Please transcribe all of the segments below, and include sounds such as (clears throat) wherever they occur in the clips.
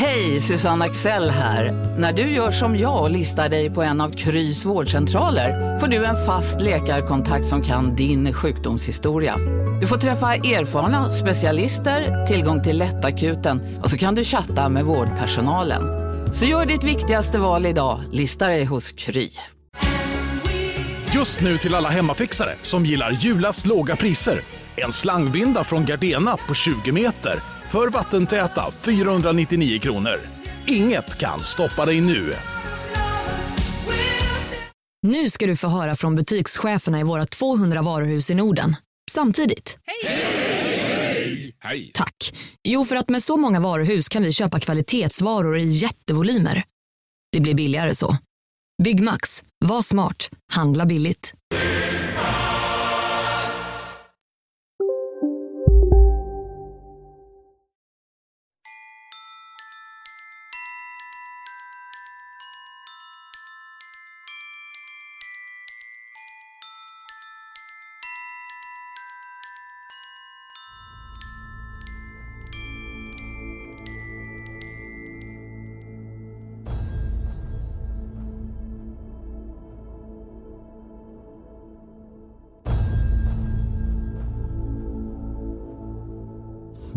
Hej, Susanne Axel här. När du gör som jag och listar dig på en av Krys vårdcentraler får du en fast läkarkontakt som kan din sjukdomshistoria. Du får träffa erfarna specialister, tillgång till lättakuten och så kan du chatta med vårdpersonalen. Så gör ditt viktigaste val idag, listar dig hos Kry. Just nu till alla hemmafixare som gillar julast låga priser. En slangvinda från Gardena på 20 meter för vattentäta 499 kronor. Inget kan stoppa dig nu. Nu ska du få höra från butikscheferna i våra 200 varuhus i Norden. Samtidigt. Hej! Tack. Jo, för att med så många varuhus kan vi köpa kvalitetsvaror i jättevolymer. Det blir billigare så. Byggmax. Var smart. Handla billigt.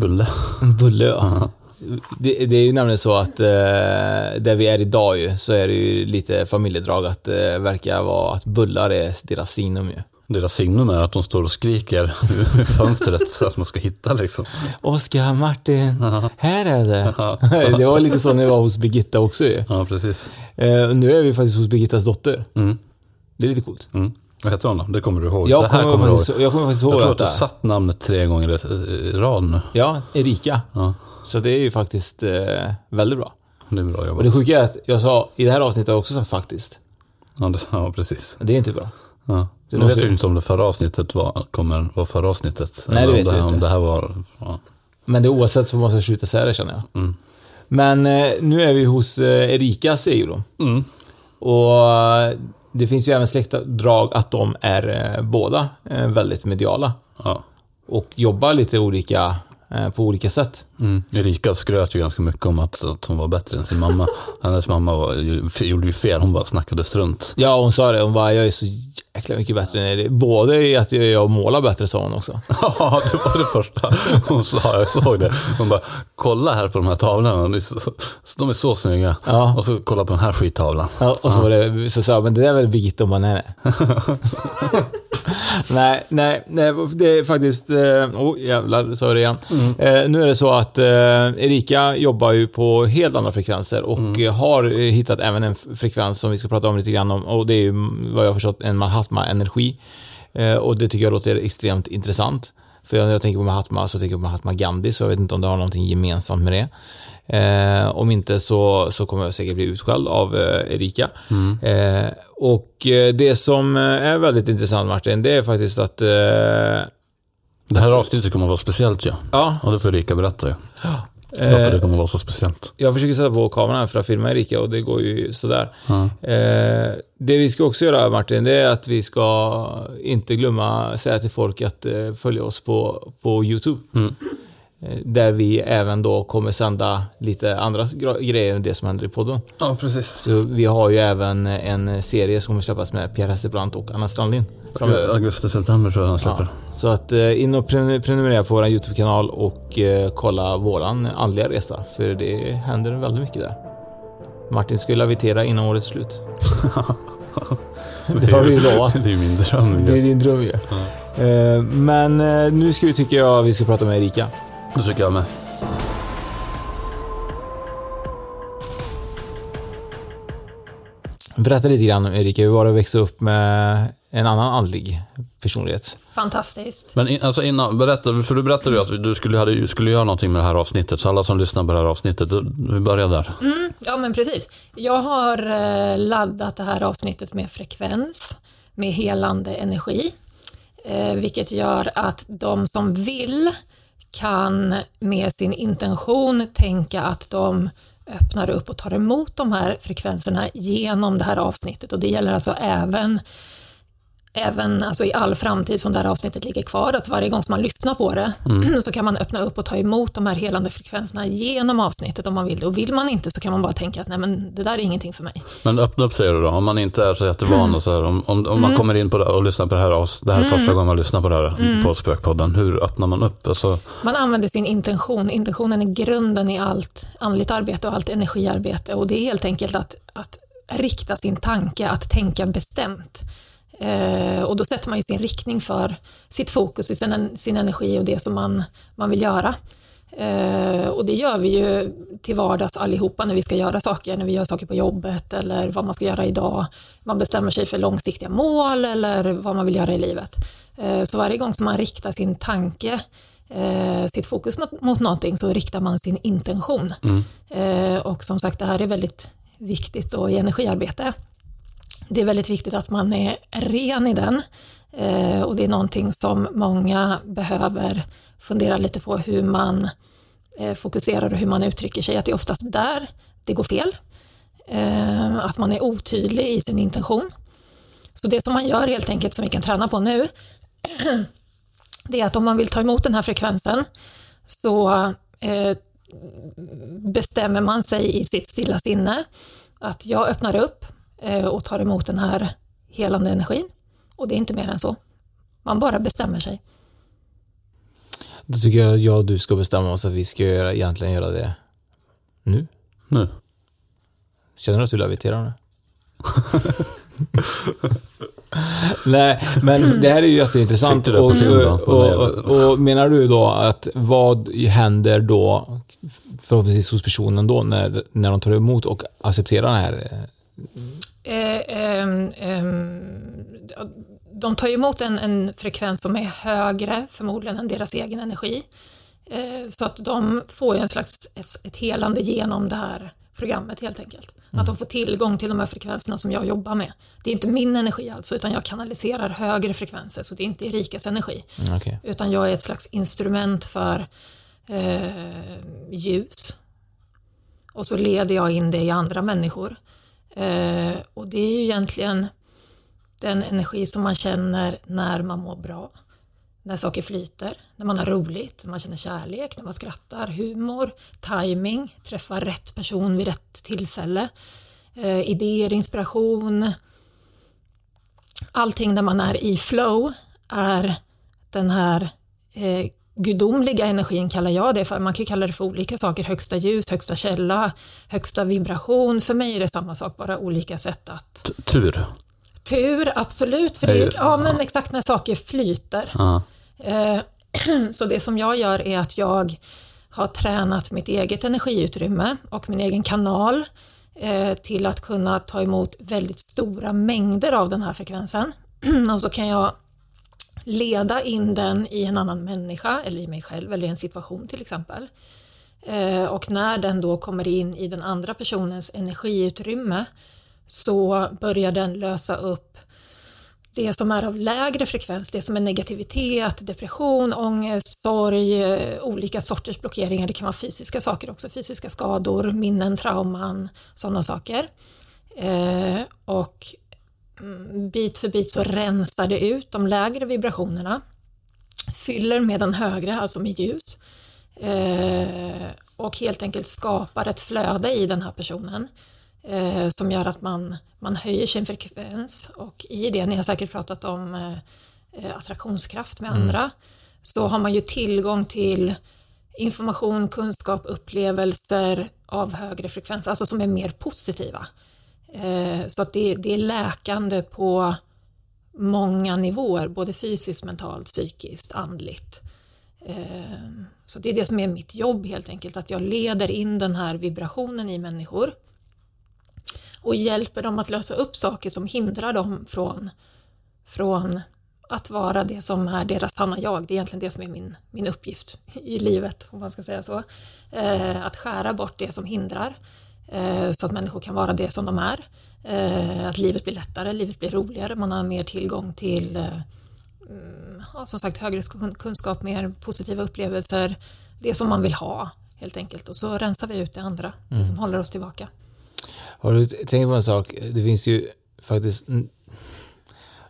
Bulle. Bulle, ja. Det, det är ju nämligen så att eh, där vi är idag ju, så är det ju lite familjedrag att eh, verkar vara att bullar är deras signum ju. Deras signum är att de står och skriker ur fönstret så att man ska hitta liksom. Oskar, Martin, här är det. (laughs) det var lite så när vi var hos Birgitta också ju. Ja, precis. Eh, nu är vi faktiskt hos Birgittas dotter. Mm. Det är lite coolt. Mm. Vad heter hon då? Det kommer du ihåg? Jag det här kommer, kommer du faktiskt, ihåg. jag kommer faktiskt ihåg Jag tror att du satt namnet tre gånger i rad nu. Ja, Erika. Ja, Så det är ju faktiskt eh, väldigt bra. det är bra Och jobbat. det sjuka är att jag sa, i det här avsnittet har jag också sagt faktiskt. Ja, det, (laughs) ja precis. Det är inte bra. Ja. Det Nu vet vi inte om det förra avsnittet var, kommer vara förra avsnittet. Nej, det vet det, inte. Om det här var... Ja. Men det oavsett så måste jag skjuta isär det känner jag. Mm. Men eh, nu är vi hos eh, Erika säger då. Mm. Och det finns ju även släktdrag att de är eh, båda eh, väldigt mediala. Ja. Och jobbar lite olika, eh, på olika sätt. Mm. Erika skröt ju ganska mycket om att, att hon var bättre än sin mamma. (laughs) Hennes mamma var, gjorde ju fel, hon bara snackade strunt. Ja, hon sa det. Hon bara, jag är så jäkla mycket bättre än. Både i att jag målar bättre, sa hon också. (laughs) Ja, det var det första hon sa. Jag såg det. Hon bara, kolla här på de här tavlorna. De är så, snygga. Ja. Och så kolla på den här skittavlan. Ja, och så var det, så sa jag, men det där är väl Birgitta? Hon bara, nej, nej. (laughs) nej, nej, nej, det är faktiskt, eh, oh jävlar, sa jag det igen. Eh, nu är det så att eh, Erika jobbar ju på helt andra frekvenser och eh, har eh, hittat även en frekvens som vi ska prata om lite grann om och det är ju mm, vad jag har förstått en Mahatma-energi. Eh, och det tycker jag låter extremt intressant. För när jag tänker på Mahatma så tänker jag på Mahatma Gandhi, så jag vet inte om det har någonting gemensamt med det. Eh, om inte så, så kommer jag säkert bli utskälld av eh, Erika. Eh, och eh, det som eh, är väldigt intressant Martin, det är faktiskt att eh, Det här avsnittet kommer att vara speciellt ja. ja, Och det får Erika berätta ju. Varför det kommer att vara så speciellt. jag försöker sätta på kameran för att filma Erika och det går ju sådär. Ja. Eh, det vi ska också göra Martin, det är att vi ska inte glömma säga till folk att följa oss på, på YouTube. Mm. Eh, Där vi även då kommer sända lite andra grejer än det som händer i podden. Ja, precis. Så vi har ju även en serie som kommer släppas med Pierre Hesselbrandt och Anna Strandlind framöver. Augusti, september tror jag han släpper. Ja, så att eh, in och prenum- prenumerera på vår YouTube-kanal och eh, kolla våran andliga resa, för det händer väldigt mycket där. Martin ska ju lavitera innan årets slut. (laughs) det har du ju lovat. Det är min dröm. Det är din dröm ju. Eh, Men nu ska vi, tycker jag, vi ska prata med Erika. Det tycker jag med. Berätta lite grann om Erika, hur var det att växa upp med en annan andlig personlighet? Fantastiskt. Men in, alltså innan, berätta, för du berättade ju att du skulle, hade, skulle göra någonting med det här avsnittet. Så alla som lyssnar på det här avsnittet, vi börjar där. Ja, men precis. Jag har eh, laddat det här avsnittet med frekvens, med helande energi, eh, vilket gör att de som vill kan med sin intention tänka att de öppnar upp och tar emot de här frekvenserna genom det här avsnittet. Och det gäller alltså även även alltså i all framtid som det här avsnittet ligger kvar, att varje gång som man lyssnar på det mm. (clears throat) så kan man öppna upp och ta emot de här helande frekvenserna genom avsnittet om man vill. Och vill man inte så kan man bara tänka att nej men det där är ingenting för mig. Men öppna upp säger du då, om man inte är så jättevan och så här, om, om, om man mm. kommer in på det och lyssnar på det här, det här är första mm. gången man lyssnar på det här mm. på Spökpodden, hur öppnar man upp? Alltså... Man använder sin intention. Intentionen är grunden i allt andligt arbete och allt energiarbete och det är helt enkelt att, att rikta sin tanke, att tänka bestämt. Eh, och då sätter man ju sin riktning för sitt fokus, sin, sin energi och det som man, man vill göra. Eh, och det gör vi ju till vardags allihopa när vi ska göra saker, när vi gör saker på jobbet eller vad man ska göra idag. Man bestämmer sig för långsiktiga mål eller vad man vill göra i livet. Eh, så varje gång som man riktar sin tanke, eh, sitt fokus mot, mot någonting så riktar man sin intention. Mm. Eh, och som sagt, det här är väldigt viktigt då i energiarbete. Det är väldigt viktigt att man är ren i den eh, och det är någonting som många behöver fundera lite på hur man eh, fokuserar och hur man uttrycker sig, att det är oftast där det går fel. Eh, att man är otydlig i sin intention. Så det som man gör helt enkelt, som vi kan träna på nu, (clears throat) det är att om man vill ta emot den här frekvensen så bestämmer man sig i sitt stilla sinne att jag öppnar upp och tar emot den här helande energin. Och det är inte mer än så. Man bara bestämmer sig. Då tycker jag jag och du ska bestämma oss att vi ska göra, egentligen göra det nu. Nu? Känner du att du leviterar nu? (laughs) Nej, men det här är ju jätteintressant. Och, och, och, och, menar du då att vad händer då förhoppningsvis hos personen då när, när de tar emot och accepterar den här Eh, eh, eh, de tar emot en, en, frekvens som är högre förmodligen än deras egen energi. Eh, så att de får en slags ett, ett helande genom det här programmet helt enkelt. Mm. Att de får tillgång till de här frekvenserna som jag jobbar med. Det är inte min energi alltså, utan jag kanaliserar högre frekvenser, så det är inte Erikas energi. Mm, okay. Utan jag är ett slags instrument för eh, ljus. Och så leder jag in det i andra människor. Eh, och det är ju egentligen den energi som man känner när man mår bra, när saker flyter, när man har roligt, när man känner kärlek, när man skrattar, humor, timing, träffa rätt person vid rätt tillfälle, eh, idéer, inspiration. Allting där man är i flow är den här eh, gudomliga energin kallar jag det för. Man kan kalla det för olika saker, högsta ljus, högsta källa, högsta vibration. För mig är det samma sak, bara olika sätt att... Tur? Tur, absolut. För det, ja, men exakt när saker flyter. Ja. Eh, (clears throat) så det som jag gör är att jag har tränat mitt eget energiutrymme och min egen kanal eh, till att kunna ta emot väldigt stora mängder av den här frekvensen. (clears throat) och så kan jag leda in den i en annan människa eller i mig själv eller i en situation till exempel. Eh, och när den då kommer in i den andra personens energiutrymme så börjar den lösa upp det som är av lägre frekvens, det som är negativitet, depression, ångest, sorg, eh, olika sorters blockeringar. Det kan vara fysiska saker också, fysiska skador, minnen, trauman, sådana saker. Eh, och bit för bit så rensar det ut de lägre vibrationerna, fyller med den högre, alltså med ljus, eh, och helt enkelt skapar ett flöde i den här personen eh, som gör att man, man höjer sin frekvens och i det, ni har säkert pratat om eh, attraktionskraft med mm. andra, så har man ju tillgång till information, kunskap, upplevelser av högre frekvens, alltså som är mer positiva. Eh, så att det, det är läkande på många nivåer, både fysiskt, mentalt, psykiskt, andligt. Eh, så det är det som är mitt jobb helt enkelt, att jag leder in den här vibrationen i människor och hjälper dem att lösa upp saker som hindrar dem från, från att vara det som är deras sanna jag. Det är egentligen det som är min, min uppgift i livet, om man ska säga så. Eh, att skära bort det som hindrar så att människor kan vara det som de är. Eh, att livet blir lättare, livet blir roligare, man har mer tillgång till eh, mm, ja, som sagt högre kunskap, mer positiva upplevelser, det som man vill ha helt enkelt. Och så rensar vi ut det andra, mm. det som håller oss tillbaka. Har du tänkt på en sak? Det finns ju faktiskt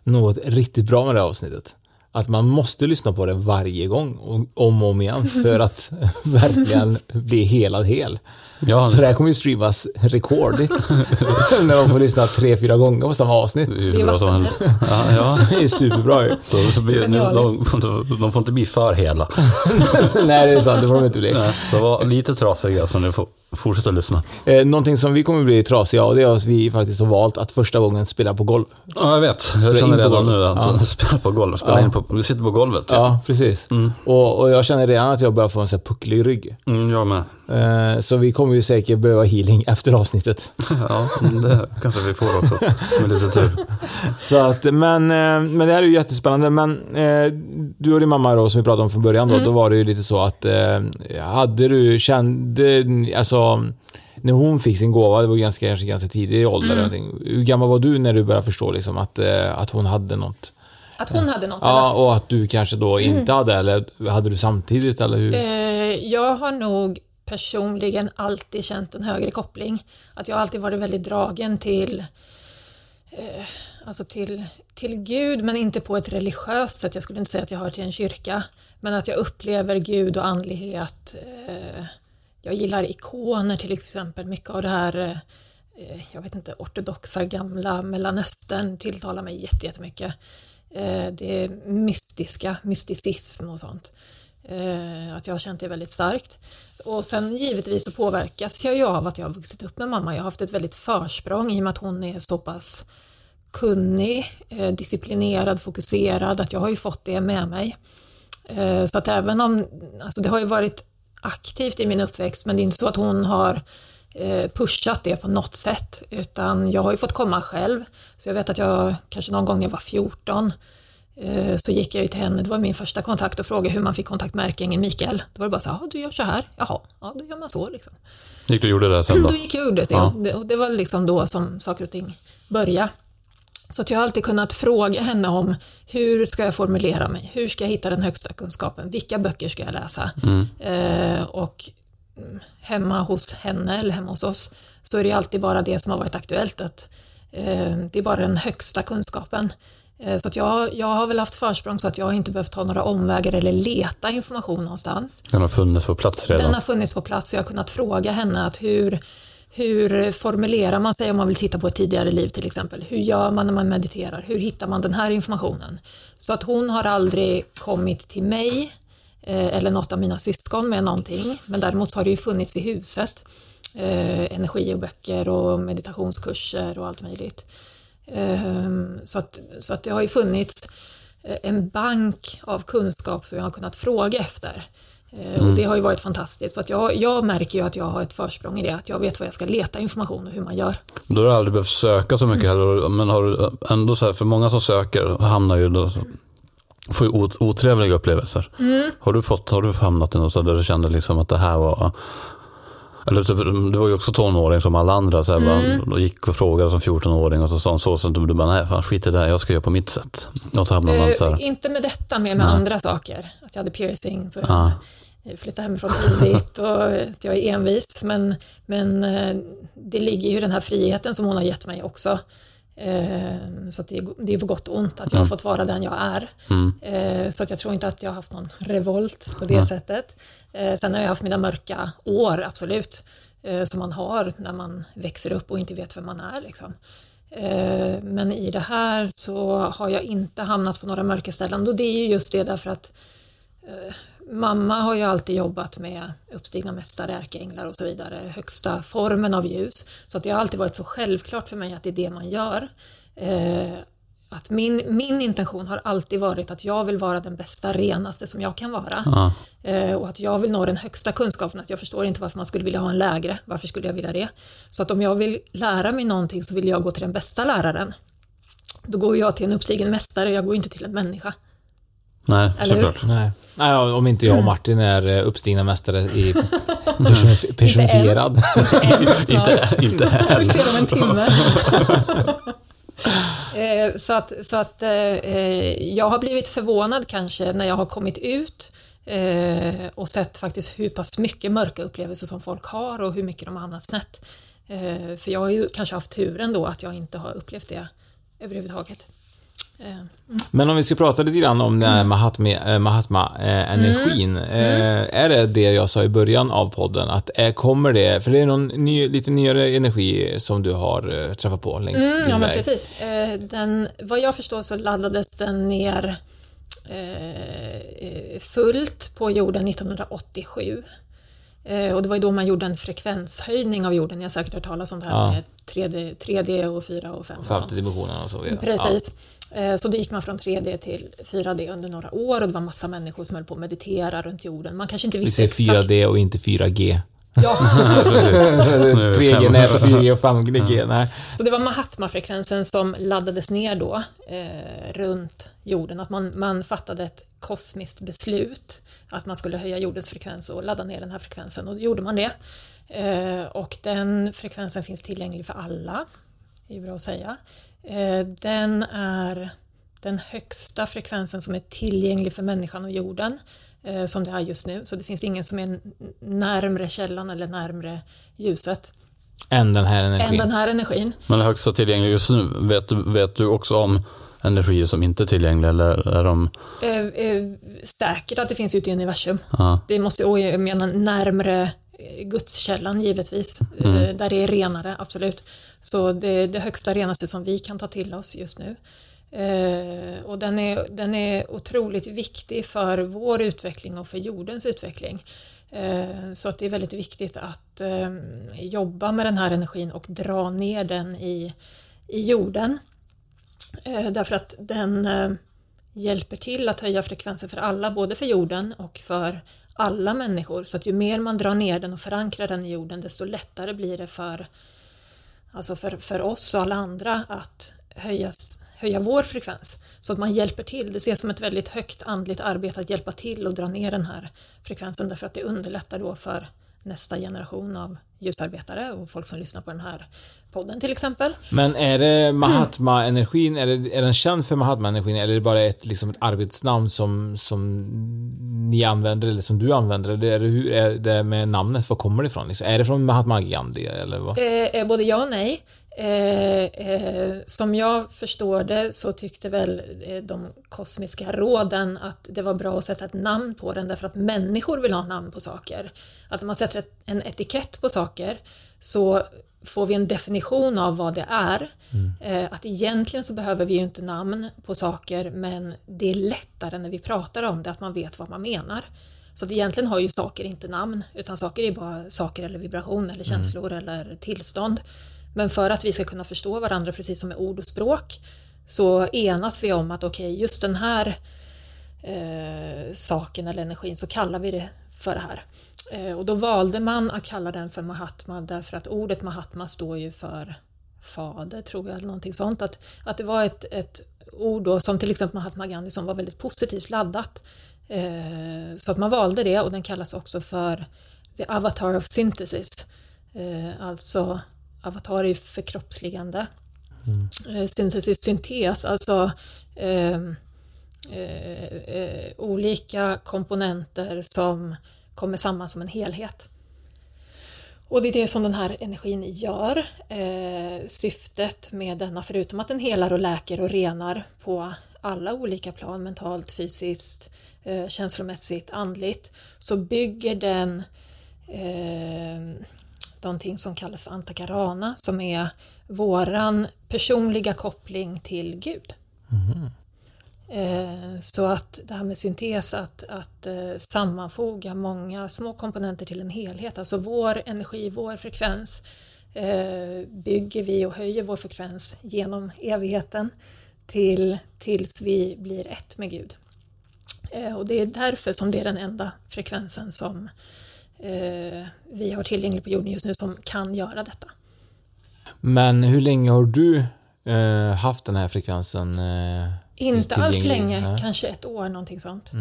något riktigt bra med det här avsnittet. Att man måste lyssna på det varje gång, och om och om igen, (laughs) för att verkligen bli helad hel. Ja, Så det här kommer ju streamas rekordigt. (laughs) när de får lyssna tre, fyra gånger på samma avsnitt. det är ju bra som helst. Ja, ja. (laughs) Det är superbra ju. Så, så blir, nu, de, de, de får inte bli för hela. Nej, det är sant, det får de inte bli. Nej, De var lite trasiga, så ni får fortsätta lyssna. Eh, någonting som vi kommer bli trasiga av, det är att vi faktiskt har valt att första gången spela på golv. Ja, jag vet. Jag känner redan nu att Ja. (laughs) spela på golv. Spela Ja. in på, vi sitter på golvet. typ. Ja, precis. Och, och jag känner redan att jag börjar få en sån här pucklig rygg. Mm, jag med. Eh, så vi kommer ju säkert behöva healing (laughs) efter avsnittet. (laughs) Ja, det kanske vi får också. Med lite tur. (laughs) Så att, men, eh, men det här är ju jättespännande. Men eh, du och din mamma då, som vi pratade om från början då, då var det ju lite så att hade du, kände, alltså när hon fick sin gåva, det var ganska, kanske ganska tidig ålder, eller någonting. hur gammal var du när du började förstå liksom, att, att hon hade något? Att hon hade något. Ja, och att du kanske då inte (clears throat) hade, eller hade du samtidigt, eller hur? Jag har nog personligen alltid känt en högre koppling. Att jag alltid varit väldigt dragen till eh, Alltså till, till Gud, men inte på ett religiöst sätt. Jag skulle inte säga att jag hör till en kyrka. Men att jag upplever Gud och andlighet. Eh, jag gillar ikoner till exempel. Mycket av det här eh, jag vet inte, ortodoxa gamla Mellanöstern tilltalar mig jättemycket. Eh, det är mystiska, mysticism och sånt. Eh, att jag har känt det väldigt starkt. Och sen givetvis så påverkas jag ju av att jag har vuxit upp med mamma. Jag har haft ett väldigt försprång i och med att hon är så pass kunnig, eh, disciplinerad, fokuserad, att jag har ju fått det med mig. Eh, så att även om, alltså det har ju varit aktivt i min uppväxt, men det är inte så att hon har eh, pushat det på något sätt, utan jag har ju fått komma själv. Så jag vet att jag, kanske någon gång när jag var 14, så gick jag ju till henne, det var min första kontakt och frågade hur man fick kontakt med ärkeängeln Mikael. Då var det bara så här, "Ja, du gör så här, jaha, ja då gör man så liksom. Gick du och gjorde det sen då? (clears throat) Då gick jag och gjorde det, Ja. ja. och det var liksom då som saker och ting började. Så att jag har alltid kunnat fråga henne om hur ska jag formulera mig? Hur ska jag hitta den högsta kunskapen? Vilka böcker ska jag läsa? Eh, och mm, hemma hos henne eller hemma hos oss så är det alltid bara det som har varit aktuellt. Att, eh, det är bara den högsta kunskapen. Eh, så att jag, jag har väl haft försprång så att jag inte behövt ta några omvägar eller leta information någonstans. Den har funnits på plats redan. Den har funnits på plats och jag har kunnat fråga henne att hur, hur formulerar man sig om man vill titta på ett tidigare liv till exempel? Hur gör man när man mediterar? Hur hittar man den här informationen? Så att hon har aldrig kommit till mig eh, eller något av mina syskon med någonting, men däremot har det ju funnits i huset. Eh, energi och böcker och meditationskurser och allt möjligt. Ehm, Så att, så att det har ju funnits eh, en bank av kunskap som jag har kunnat fråga efter. Eh, Och det har ju varit fantastiskt. Så att jag, jag märker ju att jag har ett försprång i det, att jag vet var jag ska leta information och hur man gör. Då har du aldrig behövt söka så mycket heller. Men har du ändå så här, för många som söker hamnar ju då, får ju ot- otrevliga upplevelser. Har du fått, har du hamnat i något så där du kände liksom att det här var eller typ, du var ju också tonåring som alla andra. Så här, bara, och gick och frågade som 14-åring och så sa hon så. Så du bara, nej fan skit i det, här, jag ska göra på mitt sätt. Och så hamnar man så Eh, här. inte med detta, men med andra saker. Att jag hade piercing, så Ja. jag flyttade hemifrån tidigt och att jag är envis. Men, men eh, det ligger ju den här friheten som hon har gett mig också. Eh, Så det, är, det är på gott och ont att jag har fått vara den jag är. Eh, Så att jag tror inte att jag har haft någon revolt på det sättet. Eh, Sen har jag haft mina mörka år, absolut. Som man har när man växer upp och inte vet vem man är. Liksom. Men i det här så har jag inte hamnat på några mörka ställen och det är ju just det därför att mamma har ju alltid jobbat med uppstigna mästare, ärkeänglar och så vidare, högsta formen av ljus. Så att det har alltid varit så självklart för mig att det är det man gör. Eh, Att min, min intention har alltid varit att jag vill vara den bästa, renaste som jag kan vara. Ja. Eh, och att jag vill nå den högsta kunskapen, att jag förstår inte varför man skulle vilja ha en lägre. Varför skulle jag vilja det? Så att om jag vill lära mig någonting så vill jag gå till den bästa läraren. Då går jag till en uppstigen mästare, jag går inte till en människa. Nej, Eller hur? såklart. Nej. Nej, om inte jag och Martin är eh, uppstigna mästare i (laughs) person, personifierad. Inte, (laughs) inte Vi ser om en timme. (laughs) Eh, så att, så att eh, eh, jag har blivit förvånad kanske när jag har kommit ut eh, och sett faktiskt hur pass mycket mörka upplevelser som folk har och hur mycket de har hamnat snett. Eh, för jag har ju kanske haft turen då att jag inte har upplevt det överhuvudtaget. Men om vi ska prata lite grann om den här Mahatma, eh, Mahatma-energin. Eh, Är det det jag sa i början av podden? Att kommer det, för det är någon ny, lite nyare energi som du har eh, träffat på längs Mm, din ja, men väg? precis. Eh, Den, vad jag förstår så laddades den ner eh, fullt på jorden 1987. Eh, Och det var ju då man gjorde en frekvenshöjning av jorden. Ni har säkert hört talas om det här Ja. med 3D, 3D och 4 och 5 och. Femte dimensionen och så vidare. Precis. Eh, Så då gick man från 3D till 4D under några år och det var massa människor som höll på att meditera runt jorden. Man kanske inte Ja. Vi visste säger 4D och inte 4G. Ja, (laughs) 3G-nät och 4G och 5G. Nej. så det var Mahatma-frekvensen som laddades ner då eh, runt jorden. Att man, man fattade ett kosmiskt beslut att man skulle höja jordens frekvens och ladda ner den här frekvensen och då gjorde man det. Eh, och den frekvensen finns tillgänglig för alla. Det är bra att säga. Eh, den är den högsta frekvensen som är tillgänglig för människan och jorden eh, som det är just nu. Så det finns ingen som är närmre källan eller närmre ljuset Än den här energin. än den här energin. Men det högsta tillgängliga just nu, vet du, vet du också om energier som inte är tillgängliga eller är de... Eh, eh, säkert att det finns ute i universum. Ja, Det måste, och jag menar närmre gudskällan givetvis, Mm. eh, där det är renare, absolut. Så det är det högsta renaste som vi kan ta till oss just nu. Eh, och den är, den är otroligt viktig för vår utveckling och för jordens utveckling. Eh, så att det är väldigt viktigt att eh, jobba med den här energin och dra ner den i, i jorden. Eh, därför att den eh, hjälper till att höja frekvensen för alla, både för jorden och för alla människor. Så att ju mer man drar ner den och förankrar den i jorden, desto lättare blir det för, alltså för, för oss och alla andra att höjas, höja vår frekvens. Så att man hjälper till. Det ses som ett väldigt högt andligt arbete att hjälpa till och dra ner den här frekvensen därför att det underlättar då för nästa generation av ljusarbetare och folk som lyssnar på den här podden till exempel. Men är det Mahatma-energin, är, det, är den känd för Mahatma-energin eller är det bara ett, liksom ett arbetsnamn som, som ni använder eller som du använder? Eller är det, hur är det med namnet? Var kommer det ifrån? Liksom? Är det från Mahatma Gandhi eller vad? Eh, eh, både ja och nej. Eh, eh, som jag förstår det så tyckte väl eh, de kosmiska råden att det var bra att sätta ett namn på den därför att människor vill ha namn på saker. Att när man sätter en etikett på saker så får vi en definition av vad det är. Eh, att egentligen så behöver vi ju inte namn på saker men det är lättare när vi pratar om det att man vet vad man menar. Så att egentligen har ju saker inte namn, utan saker är bara saker eller vibration eller känslor eller tillstånd. Men för att vi ska kunna förstå varandra, precis som med ord och språk, så enas vi om att okej, just den här eh, saken eller energin så kallar vi det för det här. Eh, och då valde man att kalla den för Mahatma därför att ordet Mahatma står ju för fader, tror jag, eller någonting sånt. Att, att det var ett, ett ord då, som till exempel Mahatma Gandhi som var väldigt positivt laddat. Eh, så att man valde det och den kallas också för the avatar of synthesis. Eh, alltså, avatar är ju förkroppsligande. Eh, synthesis, syntes, alltså eh, eh, eh, olika komponenter som kommer samman som en helhet. Och det är det som den här energin gör. Eh, syftet med denna, förutom att den helar och läker och renar på alla olika plan, mentalt, fysiskt, eh, känslomässigt, andligt, så bygger den eh, någonting som kallas för antakarana, som är våran personliga koppling till Gud. Eh, Så att det här med syntes, att, att eh, sammanfoga många små komponenter till en helhet, alltså vår energi, vår frekvens, eh, bygger vi och höjer vår frekvens genom evigheten till, tills vi blir ett med Gud. Och det är därför som det är den enda frekvensen som vi har tillgänglig på jorden just nu som kan göra detta. Men hur länge har du eh, haft den här frekvensen? Eh, Inte alls länge, Nej. kanske ett år någonting sånt.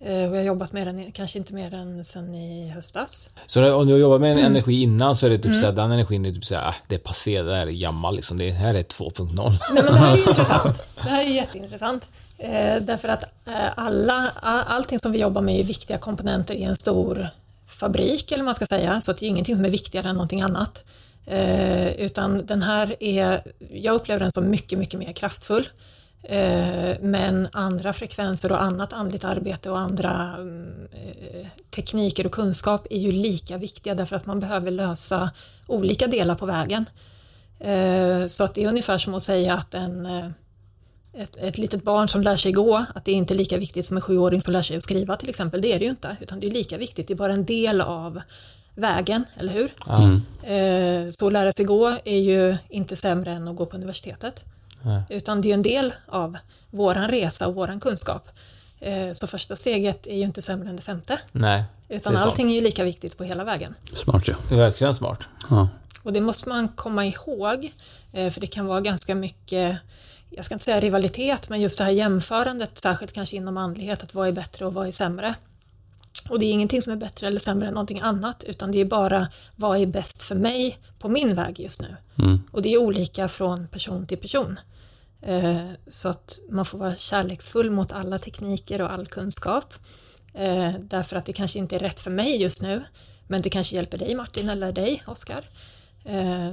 Eh, Och jag har jobbat med den kanske inte mer än sen i höstas. Så om du har jobbat med en Mm. energi innan så är det typ såhär, den energin är typ såhär, äh, det är passé, det här är gammal liksom, det här är 2.0. Nej men det här är ju (laughs) intressant. Det här är jätteintressant. Eh, därför att eh, alla, allting som vi jobbar med är viktiga komponenter i en stor fabrik, eller vad man ska säga. Så att det är ingenting som är viktigare än någonting annat. Eh, utan den här är, jag upplever den som mycket, mycket mer kraftfull. Eh, Men andra frekvenser och annat andligt arbete och andra mm, eh, tekniker och kunskap är ju lika viktiga därför att man behöver lösa olika delar på vägen. Eh, Så att det är ungefär som att säga att en, eh, ett, ett litet barn som lär sig gå, att det är inte lika viktigt som en sjuåring som lär sig att skriva till exempel. Det är det ju inte, utan det är lika viktigt. Det är bara en del av vägen, eller hur? Eh, Så att lära sig gå är ju inte sämre än att gå på universitetet. Utan det är en del av våran resa och våran kunskap. Eh, Så första steget är ju inte sämre än det femte. Nej. Utan det är sant. allting är ju lika viktigt på hela vägen. Smart ja. Det är verkligen smart. ja. Och det måste man komma ihåg, eh, för det kan vara ganska mycket, jag ska inte säga rivalitet, men just det här jämförandet, särskilt kanske inom andlighet, att vad är bättre och vad är sämre. Och det är ingenting som är bättre eller sämre än någonting annat, utan det är bara vad är bäst för mig på min väg just nu. Och det är olika från person till person. Eh, Så att man får vara kärleksfull mot alla tekniker och all kunskap. Eh, Därför att det kanske inte är rätt för mig just nu, men det kanske hjälper dig Martin eller dig Oskar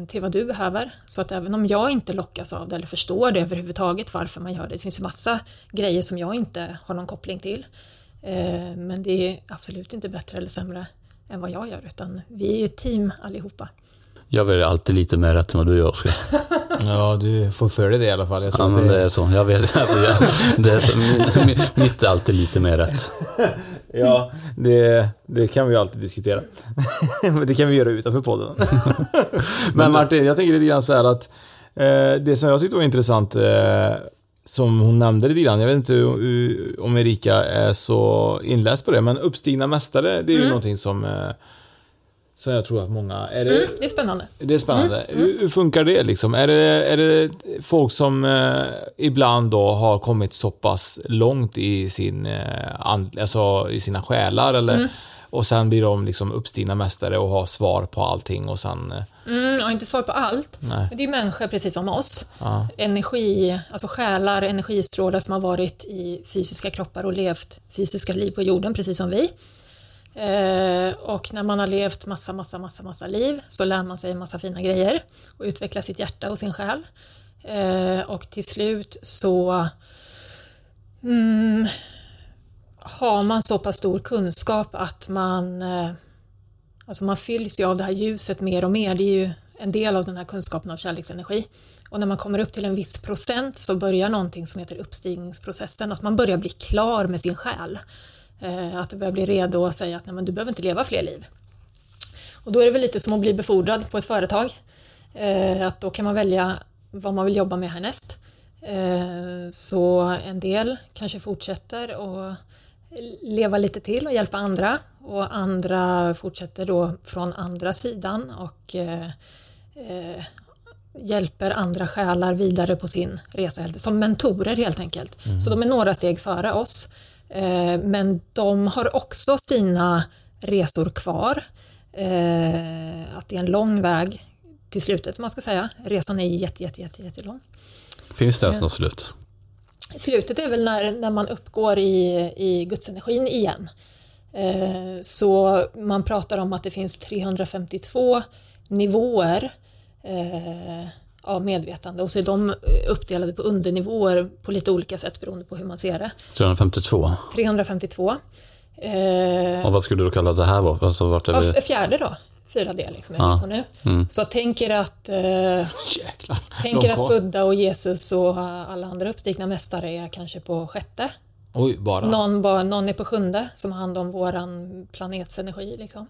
till vad du behöver. Så att även om jag inte lockas av det eller förstår det överhuvudtaget varför man gör det, det finns ju massa grejer som jag inte har någon koppling till. Eh, Men det är absolut inte bättre eller sämre än vad jag gör, utan vi är ju ett team allihopa. Jag väljer alltid lite mer rätt än vad du gör Oskar. (laughs) Ja, du får för dig det i alla fall. Jag tror Ja, att men det det är så. Jag vet (laughs) det är så. Mitt- Mitt är alltid lite mer rätt. (laughs) Ja, det, det kan vi ju alltid diskutera. Men (laughs) det kan vi göra utanför podden. (laughs) Men Martin, jag tänker lite grann så här att eh, det som jag tyckte var intressant eh, som hon nämnde lite grann, jag vet inte om Erika är så inläst på det, men uppstigna mästare, det är ju någonting som eh, som jag tror att många... Är det, Mm, det är spännande. det är spännande. Hur, hur funkar det liksom? Är det, är det folk som eh, ibland då har kommit så pass långt i, sin, eh, and, alltså, i sina själar eller och sen blir de liksom uppstigna mästare och har svar på allting och sen... Eh, Mm, har inte svar på allt. Nej. Men det är människor precis som oss. Ja. Energi, alltså själar, energistrålar som har varit i fysiska kroppar och levt fysiska liv på jorden precis som vi. Eh, och när man har levt massa, massa, massa, massa liv så lär man sig massa fina grejer och utvecklar sitt hjärta och sin själ. Eh, och till slut så mm, har man så pass stor kunskap att man eh, Alltså man fylls ju av det här ljuset mer och mer. Det är ju en del av den här kunskapen av kärleksenergi. Och när man kommer upp till en viss procent så börjar någonting som heter uppstigningsprocessen. Alltså man börjar bli klar med sin själ. Eh, att du börjar bli redo att säga att Nej, men du behöver inte leva fler liv. Och då är det väl lite som att bli befordrad på ett företag. Eh, att då kan man välja vad man vill jobba med härnäst. Eh, så en del kanske fortsätter och leva lite till och hjälpa andra och andra fortsätter då från andra sidan och eh, eh, hjälper andra själar vidare på sin resa som mentorer helt enkelt. Så de är några steg före oss. Eh, men de har också sina resor kvar. Eh, att det är en lång väg till slutet, man ska säga. Resan är jätte, jätte, jätte, jättelång. Finns det ens något slut? Slutet är väl när, när man uppgår i, i gudsenergin igen. Eh, så man pratar om att det finns 352 nivåer eh, av medvetande och så är de uppdelade på undernivåer på lite olika sätt beroende på hur man ser det. 352. 352. Eh, Och vad skulle du kalla det här var? Alltså vart är vi? fjärde då, 4D liksom är Ja. på nu. Mm. Så tänker att eh, (laughs) jäklar. Tänker att. Buddha och Jesus och alla andra uppstigna mästare är kanske på sjätte. Oj, bara. Någon, bara, någon är på sjunde som har hand om våran planets energi. Liksom.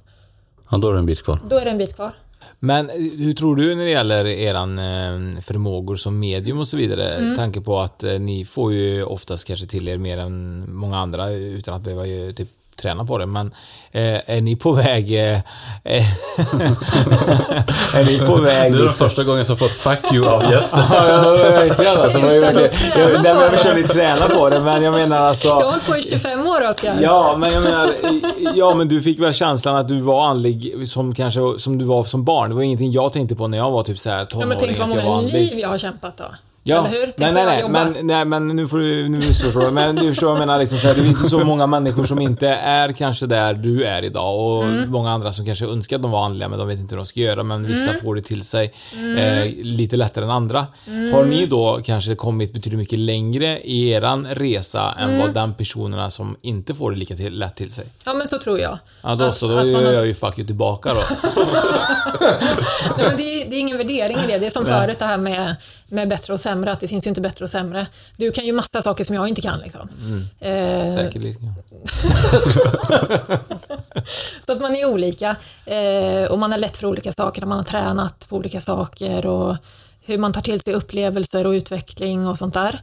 Ja, då är det en bit kvar. Då är det en bit kvar. Men eh, hur tror du när det gäller eran eh, förmågor som medium och så vidare? Mm. Tanke på att eh, ni får ju oftast kanske till er mer än många andra utan att behöva ju typ träna på det. Men eh, är ni på väg... Eh, eh, (laughs) är ni på väg... Det är den liksom- första gången som fått fuck you av gästen. Ja, ja, verkligen alltså. Jag- men jag på försöker det. träna på det, men jag menar alltså... Jag har hållit på i 25 år Oskar. Ja, men jag menar, ja men du fick väl känslan att du var andlig som kanske, som du var som barn. Det var ingenting jag tänkte på när jag var typ så här Ja, tonåring. men tänk vad jag många liv jag har kämpat då. Ja, Eller hur? Nej, nej, nej, jobba. men, nej, men nu får du, nu missförstår du. Men du förstår vad jag menar, liksom, så här, det finns ju så många människor som inte är kanske där du är idag och Mm. många andra som kanske önskar att de var andliga men de vet inte hur de ska göra men vissa Mm. får det till sig eh, lite lättare än andra. Har ni då kanske kommit betydligt mycket längre i eran resa än Mm. vad den personerna som inte får det lika till, lätt till sig? Ja, men så tror jag. Ja, då Att- så, då gör har- jag ju fuck you tillbaka då. (laughs) Nej, men det, är, det är ingen värdering i det. Det är som förut det här med, med bättre och sämre, att det finns ju inte bättre och sämre. Du kan ju massa saker som jag inte kan. Liksom. Eh, Säkerligen. (laughs) så att man är olika eh, och man har lätt för olika saker, man har tränat på olika saker och hur man tar till sig upplevelser och utveckling och sånt där.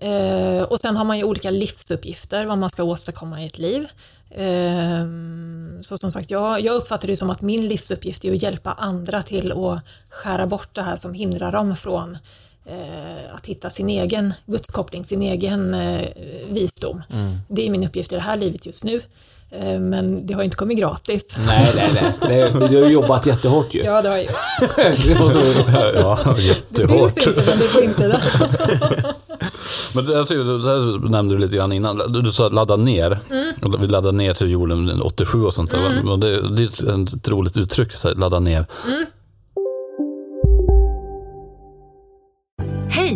Eh, och sen har man ju olika livsuppgifter, vad man ska åstadkomma i ett liv. Eh, så som sagt, jag, jag uppfattar det som att min livsuppgift är att hjälpa andra till att skära bort det här som hindrar dem från att hitta sin egen gudskoppling, sin egen eh, visdom. Det är min uppgift i det här livet just nu. Eh, men det har inte kommit gratis. nej, nej, nej. nej. Du har ju jobbat jättehårt ju. Ja, det har jag gjort. (laughs) Det Ja, Det jättehårt. syns inte, (laughs) men det på insidan. Men det, jag tycker, det här nämnde du lite grann innan. Du, sa ladda ner. Och Vi laddade ner till jorden 87 och sånt där. Och det, det är ett, roligt uttryck, så här, ladda ner.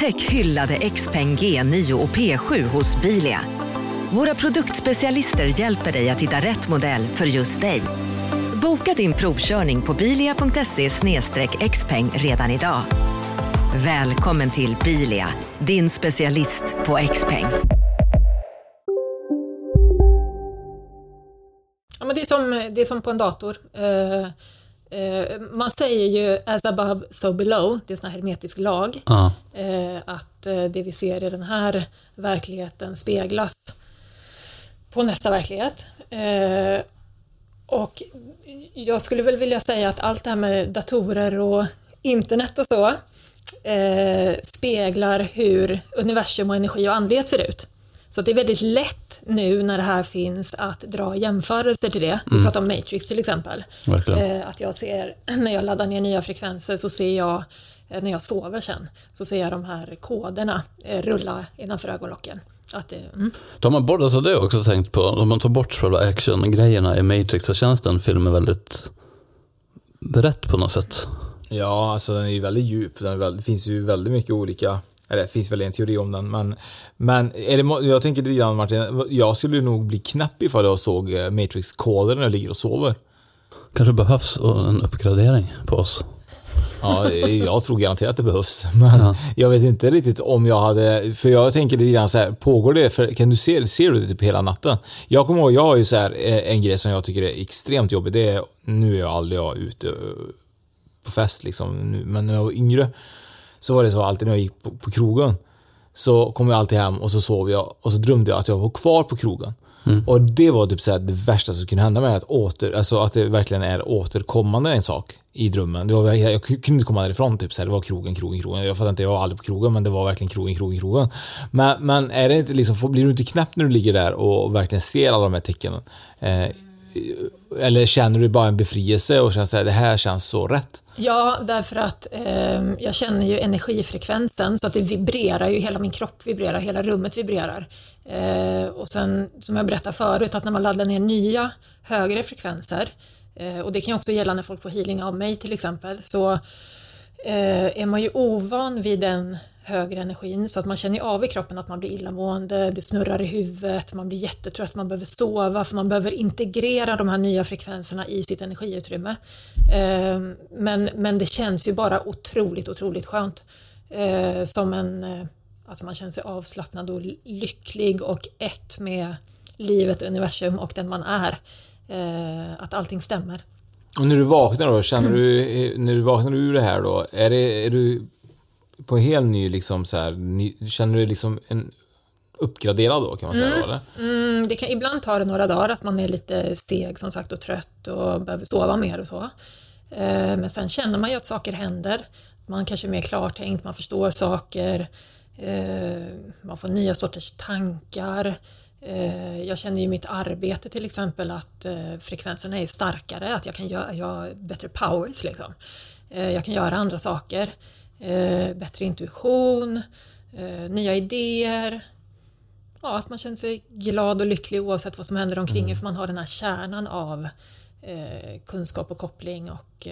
Upptäck hyllade XPeng G9 och P7 hos Bilia. Våra produktspecialister hjälper dig att hitta rätt modell för just dig. Boka din provkörning på bilia.se xpeng redan idag. Välkommen till Bilia, din specialist på XPeng. Ja, men det, är som, det är som på en dator. Eh, eh, man säger ju as above, so below. Det är en hermetisk lag. Ja. Eh, att eh, det vi ser i den här verkligheten speglas på nästa verklighet. Eh, och jag skulle väl vilja säga att allt det här med datorer och internet och så eh, speglar hur universum och energi och andlighet ser ut. Så att det är väldigt lätt nu när det här finns att dra jämförelser till det. Vi pratar om Matrix till exempel. Verkligen. Eh, att jag ser, (laughs) när jag laddar ner nya frekvenser så ser jag, eh, när jag sover sen, så ser jag de här koderna eh, rulla innanför ögonlocken. Att det, mm. Tar man bort, alltså det har jag också tänkt på, om man tar bort själva action-grejerna i Matrix så känns den filmen väldigt rätt på något sätt. Ja, alltså den är ju väldigt djup. Den är väl, det finns ju väldigt mycket olika, eller det finns väl en teori om den, men, men är det, jag tänker lite grann Martin, jag skulle nog bli knäpp ifall jag såg eh, Matrix-koder när jag ligger och sover. Kanske behövs en uppgradering på oss. Ja, jag tror garanterat att det behövs. (laughs) Men jag vet inte riktigt om jag hade, för jag tänker lite grann så här, pågår det, för, kan du se, ser du det typ hela natten? Jag kommer ihåg, jag har ju så här, eh, en grej som jag tycker är extremt jobbig, det är, nu är jag aldrig jag ute eh, på fest liksom, men när jag var yngre så var det så alltid när jag gick på, på krogen så kom jag alltid hem och så sov jag och så drömde jag att jag var kvar på krogen. Och det var typ så det värsta som kunde hända mig, att, åter, alltså att det verkligen är återkommande en sak i drömmen. Det var, jag kunde inte komma därifrån, typ så det var krogen, krogen, krogen. Jag fattar inte, jag var aldrig på krogen, men det var verkligen krogen, krogen, krogen. Men, men är det inte liksom, blir du inte knäpp när du ligger där och verkligen ser alla de här tecknen? Eh, eller känner du bara en befrielse och känner att det här känns så rätt? Ja, därför att eh, jag känner ju energifrekvensen så att det vibrerar ju, hela min kropp vibrerar, hela rummet vibrerar. Eh, och sen, som jag berättade förut, att när man laddar ner nya högre frekvenser, eh, och det kan ju också gälla när folk får healing av mig till exempel, så Eh, är man ju ovan vid den högre energin så att man känner av i kroppen att man blir illamående, det snurrar i huvudet, man blir jättetrött, man behöver sova för man behöver integrera de här nya frekvenserna i sitt energiutrymme. Eh, Men, men det känns ju bara otroligt, otroligt skönt. Eh, Som en, eh, alltså man känner sig avslappnad och lycklig och ett med livet, universum och den man är. Eh, Att allting stämmer. Och när du vaknar då, känner du, när du vaknar ur det här då, är, det, är du på helt ny liksom så här, ny, känner du liksom en uppgraderad då kan man säga då, eller? Mm, det kan, ibland tar det några dagar att man är lite seg som sagt och trött och behöver sova mer och så. Eh, men sen känner man ju att saker händer. Man kanske är mer klartänkt, man förstår saker, eh, man får nya sorters tankar. Eh, jag känner ju i mitt arbete till exempel att eh, frekvenserna är starkare, att jag kan göra jag bättre powers liksom. Eh, jag kan göra andra saker, bättre intuition, nya idéer. Ja, att man känner sig glad och lycklig oavsett vad som händer omkring en för man har den här kärnan av kunskap och koppling och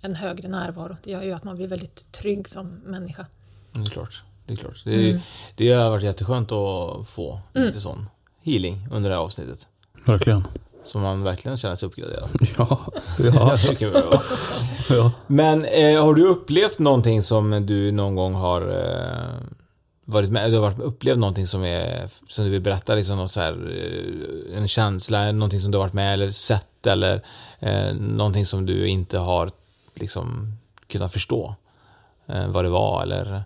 en högre närvaro. Det gör ju att man blir väldigt trygg som människa. Mm, klart. Det är klart. Det, Mm. det har varit jätteskönt att få lite sån healing under det här avsnittet. Verkligen. Så man verkligen känner sig uppgraderad. (laughs) Ja. ja. (laughs) ja. Men eh, har du upplevt någonting som du någon gång har eh, varit med, du har varit, upplevt någonting som är, som du vill berätta, liksom något så här, eh, en känsla, någonting som du har varit med eller sett eller eh, någonting som du inte har liksom kunnat förstå eh, vad det var eller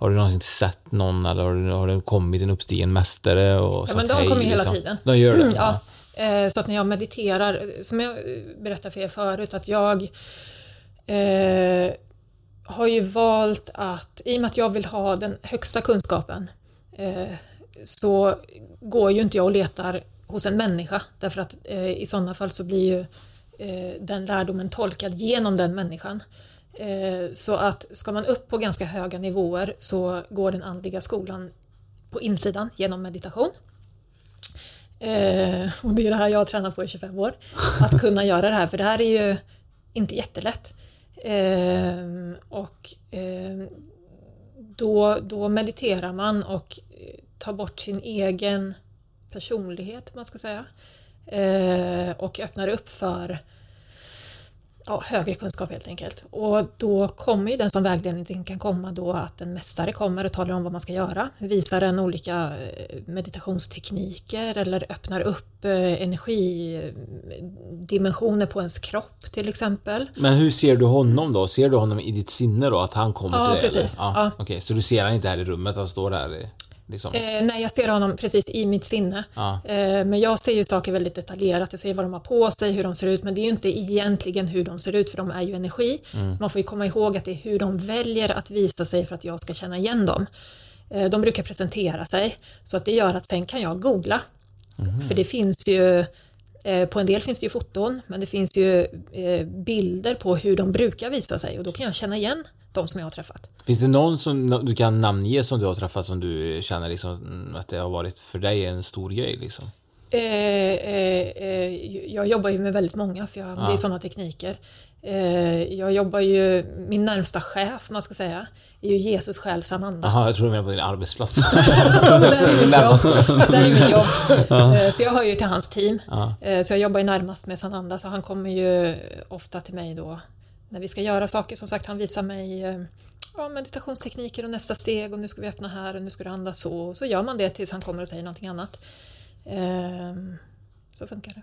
har du någonsin sett någon eller har, du, har det kommit en uppstigen mästare och Ja, men de hej, kommer ju hela liksom? tiden. De gör det? Ja. Eh, Så att när jag mediterar, som jag berättade för er förut, att jag eh, har ju valt att, i och med att jag vill ha den högsta kunskapen, eh, så går ju inte jag och letar hos en människa, därför att eh, i sådana fall så blir ju eh, den lärdomen tolkad genom den människan. Eh, så att ska man upp på ganska höga nivåer så går den andliga skolan på insidan genom meditation. Eh, och det är det här jag har tränat på i 25 år. Att kunna göra det här, för det här är ju inte jättelätt. Eh, och då, då mediterar man och tar bort sin egen personlighet, man ska säga. Och öppnar upp för ja, högre kunskap helt enkelt. Och då kommer ju den som vägledning kan komma då att en mästare kommer och talar om vad man ska göra, visar en olika eh, meditationstekniker eller öppnar upp eh, energidimensioner på ens kropp till exempel. Men hur ser du honom då? Ser du honom i ditt sinne då? Att han kommer Ja, till dig? precis. Eller? Ja, Ja. Okej, så du ser han inte här i rummet? Han står där i- liksom? Eh, nej, jag ser honom precis i mitt sinne. Ja. Eh, men jag ser ju saker väldigt detaljerat. Jag ser vad de har på sig, hur de ser ut, men det är ju inte egentligen hur de ser ut, för de är ju energi. Mm. Så man får ju komma ihåg att det är hur de väljer att visa sig för att jag ska känna igen dem. Eh, de brukar presentera sig, så att det gör att sen kan jag googla. Mhm. För det finns ju eh, på en del finns det ju foton, men det finns ju eh, bilder på hur de brukar visa sig och då kan jag känna igen de som jag har träffat. Finns det någon som du kan namnge som du har träffat som du känner liksom att det har varit för dig en stor grej liksom? Eh, eh, eh, jag jobbar ju med väldigt många, för jag, det är sådana tekniker. Eh, jag jobbar ju, min närmsta chef, man ska säga, är ju Jesus själv Sananda. Jaha, jag tror du menar på din arbetsplats. (laughs) där är mitt jobb. (laughs) Jobb. Eh, Så jag hör ju till hans team. Ja. Eh, Så jag jobbar ju närmast med Sananda, så han kommer ju ofta till mig då när vi ska göra saker. Som sagt, han visar mig eh, ja, meditationstekniker och nästa steg och nu ska vi öppna här och nu ska du andas så. Och så gör man det tills han kommer och säger någonting annat. Ehm, Så funkar det.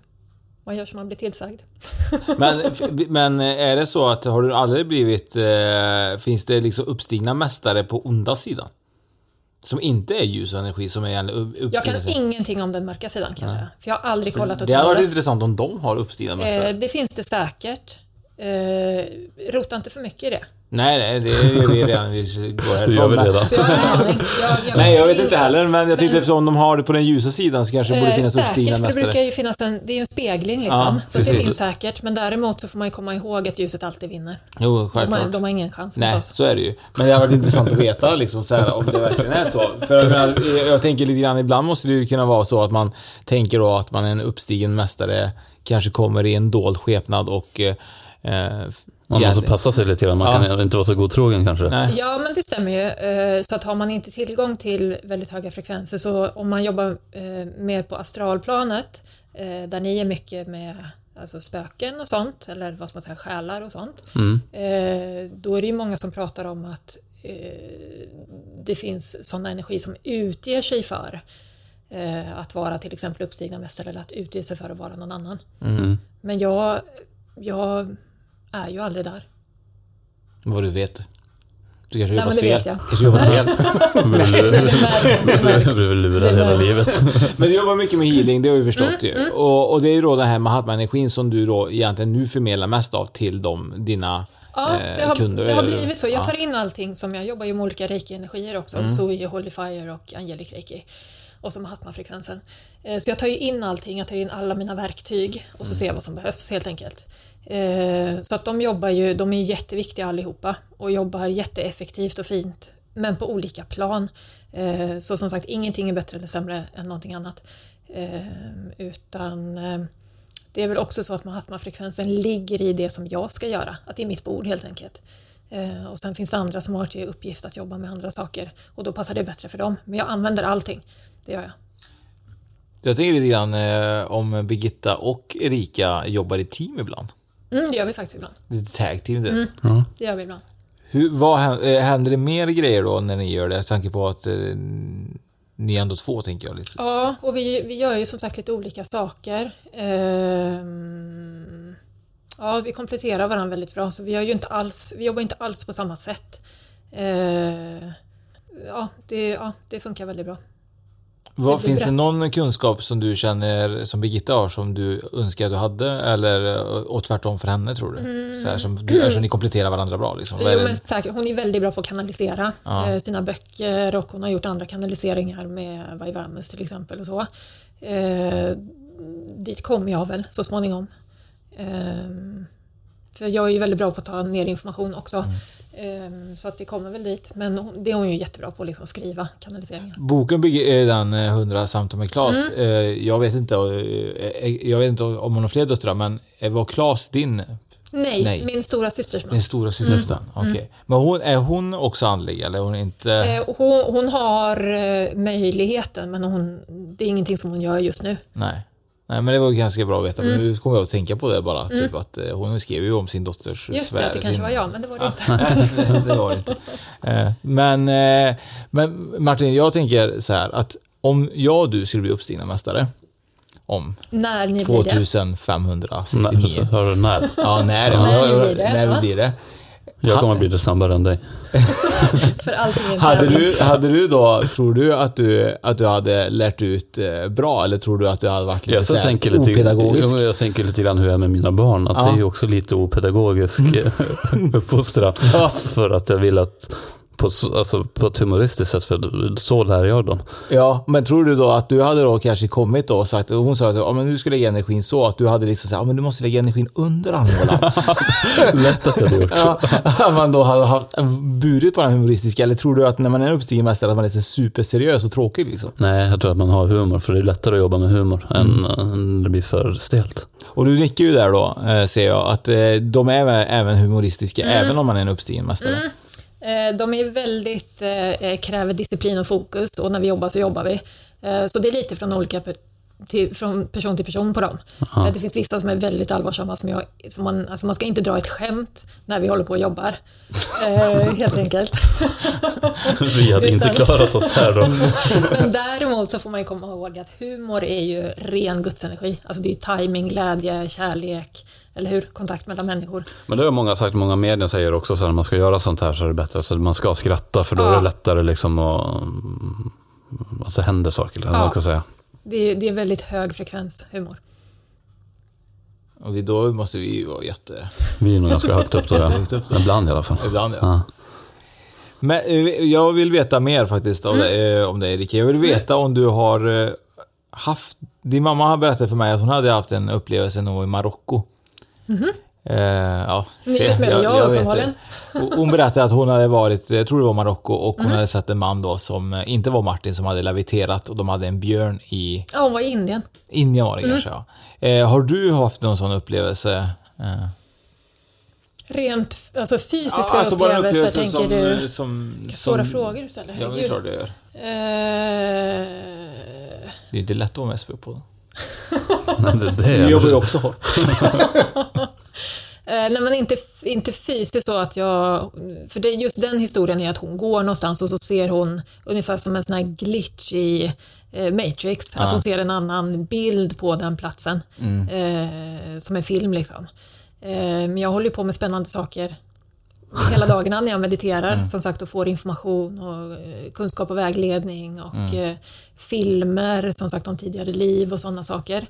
Man gör som man blir tillsagd. (laughs) men, men är det så att har du aldrig blivit, eh, finns det liksom uppstigna mästare på onda sidan? Som inte är ljus och energi, som är egentligen upp- Jag uppstigna kan sidan? ingenting om den mörka sidan kan jag säga. För jag har aldrig kollat åt Det hade varit intressant om de har uppstigna mästare. Eh, Det finns det säkert. Eh, rota inte för mycket i det. Nej, nej, det gör vi redan. Vi går härifrån. (laughs) Det gör vi Men- redan. Jag. Jag, jag, Nej, jag vet inte heller, men jag tyckte eftersom de har det på den ljusa sidan så kanske det borde Eh, finnas säkert, uppstigna för det mästare. brukar ju finnas en, det är ju en spegling liksom. Ja, så det precis. finns säkert. Men däremot så får man ju komma ihåg att ljuset alltid vinner. Jo, De har, självklart. de har ingen chans Nej, så är det ju. Men det har varit intressant att veta liksom, så här, om det verkligen är så. För jag, menar, jag tänker lite grann, ibland måste det ju kunna vara så att man tänker då att man är en uppstigen mästare, kanske kommer i en dold skepnad och... Man måste passa sig lite grann. Man Ja. kan inte vara så godtrogen kanske. Nej. Ja, men det stämmer ju. Eh, Så att har man inte tillgång till väldigt höga frekvenser, så om man jobbar eh, mer på astralplanet, eh, där ni är mycket med alltså spöken och sånt, eller vad ska man säga, själar och sånt, Mm. då är det ju många som pratar om att det finns sådana energi som utger sig för att vara till exempel uppstigna mästare eller att utge sig för att vara någon annan. Mm. Men jag, jag är ju aldrig där. Vad du vet. Du kanske jobbat fel. vet jag. Kanske jobbat fel. (laughs) Du blir lurad hela livet. Men du jobbar mycket med healing, det har vi förstått Mm, ju. Och, och det är ju då den här Mahatma-energin som du då egentligen nu förmedlar mest av till de, dina Ja, eh, det har, kunder. det har blivit så. Jag Ja. Mm. tar in allting som jag jobbar ju med olika reiki-energier också. Zoe, Holy Fire och Angelic Reiki. Och så Mahatma-frekvensen. Eh, Så jag tar ju in allting, jag tar in alla mina verktyg och så Mm. ser jag vad som behövs helt enkelt. Eh, så att de jobbar ju, de är jätteviktiga allihopa och jobbar jätteeffektivt och fint. Men på olika plan. Eh, så som sagt, ingenting är bättre eller sämre än någonting annat. Eh, utan det är väl också så att Mahatma-frekvensen ligger i det som jag ska göra, att det är mitt bord helt enkelt. Och sen finns det andra som har till uppgift att jobba med andra saker och då passar det bättre för dem. Men jag använder allting, det gör jag. Jag tänker lite grann om Birgitta och Erika jobbar i team ibland. Mm, det gör vi faktiskt ibland. Lite tag team, du vet. Det gör vi ibland. Hur, vad, hän- eh, händer det mer grejer då när ni gör det? Jag tänker på att eh, ni är ändå två, tänker jag. Lite. Ja, och vi, vi gör ju som sagt lite olika saker. Ehm, ja, vi kompletterar varandra väldigt bra, så vi, gör ju inte alls, vi jobbar inte alls på samma sätt. Ehm, ja, det, ja, det funkar väldigt bra. Vad, blir finns det någon kunskap som du känner, som Birgitta har, som du önskar att du hade? Eller eh, och tvärtom för henne, tror du? Så här, som, du, eftersom ni kompletterar varandra bra, liksom. Jo, men säkert, hon är väldigt bra på att kanalisera Ja. eh, sina böcker och hon har gjort andra kanaliseringar med Vaivamus till exempel och så. Eh, dit kommer jag väl så småningom. Eh, för jag är ju väldigt bra på att ta ner information också. Eh, så att det kommer väl dit. Men det är hon ju jättebra på, liksom skriva kanaliseringar. Boken bygger är den eh, 100 samtal med Klas. Mm. Eh, Jag vet inte, eh, jag vet inte om hon har fler döttrar, men eh, var Klas din, Nej, Nej. min stora systers man. din stora syster? Okej. Men hon, är hon också andlig, eller hon inte? Eh, hon, hon har eh, möjligheten men hon, det är ingenting som hon gör just nu. Nej. Nej, men det var ganska bra att veta, Mm. nu kommer jag att tänka på det bara. Typ att eh, hon skrev ju om sin dotters Just det, svär- att det kanske sin- var jag, men det var det (laughs) inte. Det var det inte. Eh, Men, eh, men Martin, jag tänker så här att om jag och du skulle bli uppstigna mästare om När ni blir det. 2569. Nej, hör du när? Ja, när, När vi blir det, när vi ja. blir det. Jag kommer bli det snabbare än dig. (laughs) För allting Hade du, hade du då, tror du att du, att du hade lärt ut eh, bra eller tror du att du hade varit lite Jag, så här tänker lite, opedagogisk? Jo, jag tänker lite grann hur jag är med mina barn. Att Ja. det är ju också lite opedagogisk (laughs) (laughs) uppfostran. Ja. För att jag vill att på, så- alltså, på ett humoristiskt sätt, för så lär jag dem. Ja, men tror du då att du hade då kanske kommit då och sagt, och hon sa att ja, men du ska lägga energin så, att du hade liksom sagt, ja, men du måste lägga energin under armhålan. (laughs) Lätt att jag hade gjort. ja, att man då hade haft, burit på den humoristiska, eller tror du att när man är en uppstigen mästare att man är så superseriös och tråkig liksom? Nej, jag tror att man har humor, för det är lättare att jobba med humor Mm. än, än det blir för stelt. Och du nickar ju där då, eh, ser jag, att eh, de är även- humoristiska, även om man är en uppstigen mästare. Eh, De är väldigt, eh, kräver disciplin och fokus och när vi jobbar så jobbar vi. Eh, Så det är lite från olika till, från person till person på dem. Eh, Det finns vissa som är väldigt allvarsamma, som jag, som man, alltså man ska inte dra ett skämt när vi håller på och jobbar. Eh, helt enkelt. (laughs) Vi hade inte Utan- klarat oss där då. (laughs) Men däremot så får man ju komma ihåg att humor är ju ren gudsenergi. Alltså det är ju timing, glädje, kärlek, eller hur? Kontakt mellan människor. Men det har många sagt, många medier säger också så här, när man ska göra sånt här så är det bättre. Så man ska skratta för då är Ja. det lättare liksom att... Att det händer saker, eller Ja. man ska säga. Det är, det är väldigt hög frekvens humor. Och då måste vi ju vara jätte... Vi är nog ganska högt upp då, ja. (laughs) Högt upp då. Ibland i alla fall. Ibland ja. Ja. Men eh, jag vill veta mer faktiskt om, det, eh, om dig Erika. Jag vill veta om du har eh, haft... Din mamma har berättat för mig att hon hade haft en upplevelse nog i Marocko. Eh, ja, Ni vet mer än jag, vet det. Hon berättade att hon hade varit, jag tror det var Marocko, och hon hade sett en man då som eh, inte var Martin som hade leviterat och de hade en björn i Ja, hon var i Indien. Indien var det kanske ja. Eh, har du haft någon sån upplevelse? Eh, Rent alltså fysiska ja, alltså bara upplevelser, upplevelse tänker som, du? eh, som... Svåra som, frågor du ställer, Ja, det är klart det gör. Eh, Det är inte lätt att vara med på. (laughs) det, det är, jobbar ju också hårt. (laughs) Eh, nej men inte, inte fysiskt så att jag... För det, just den historien är att hon går någonstans och så ser hon ungefär som en sån här glitch i eh, Matrix. Att hon ser en annan bild på den platsen. Eh, som en film liksom. Eh, men jag håller på med spännande saker (laughs) hela dagarna när jag mediterar, som sagt, och får information och eh, kunskap och vägledning och eh, filmer, som sagt, om tidigare liv och sådana saker.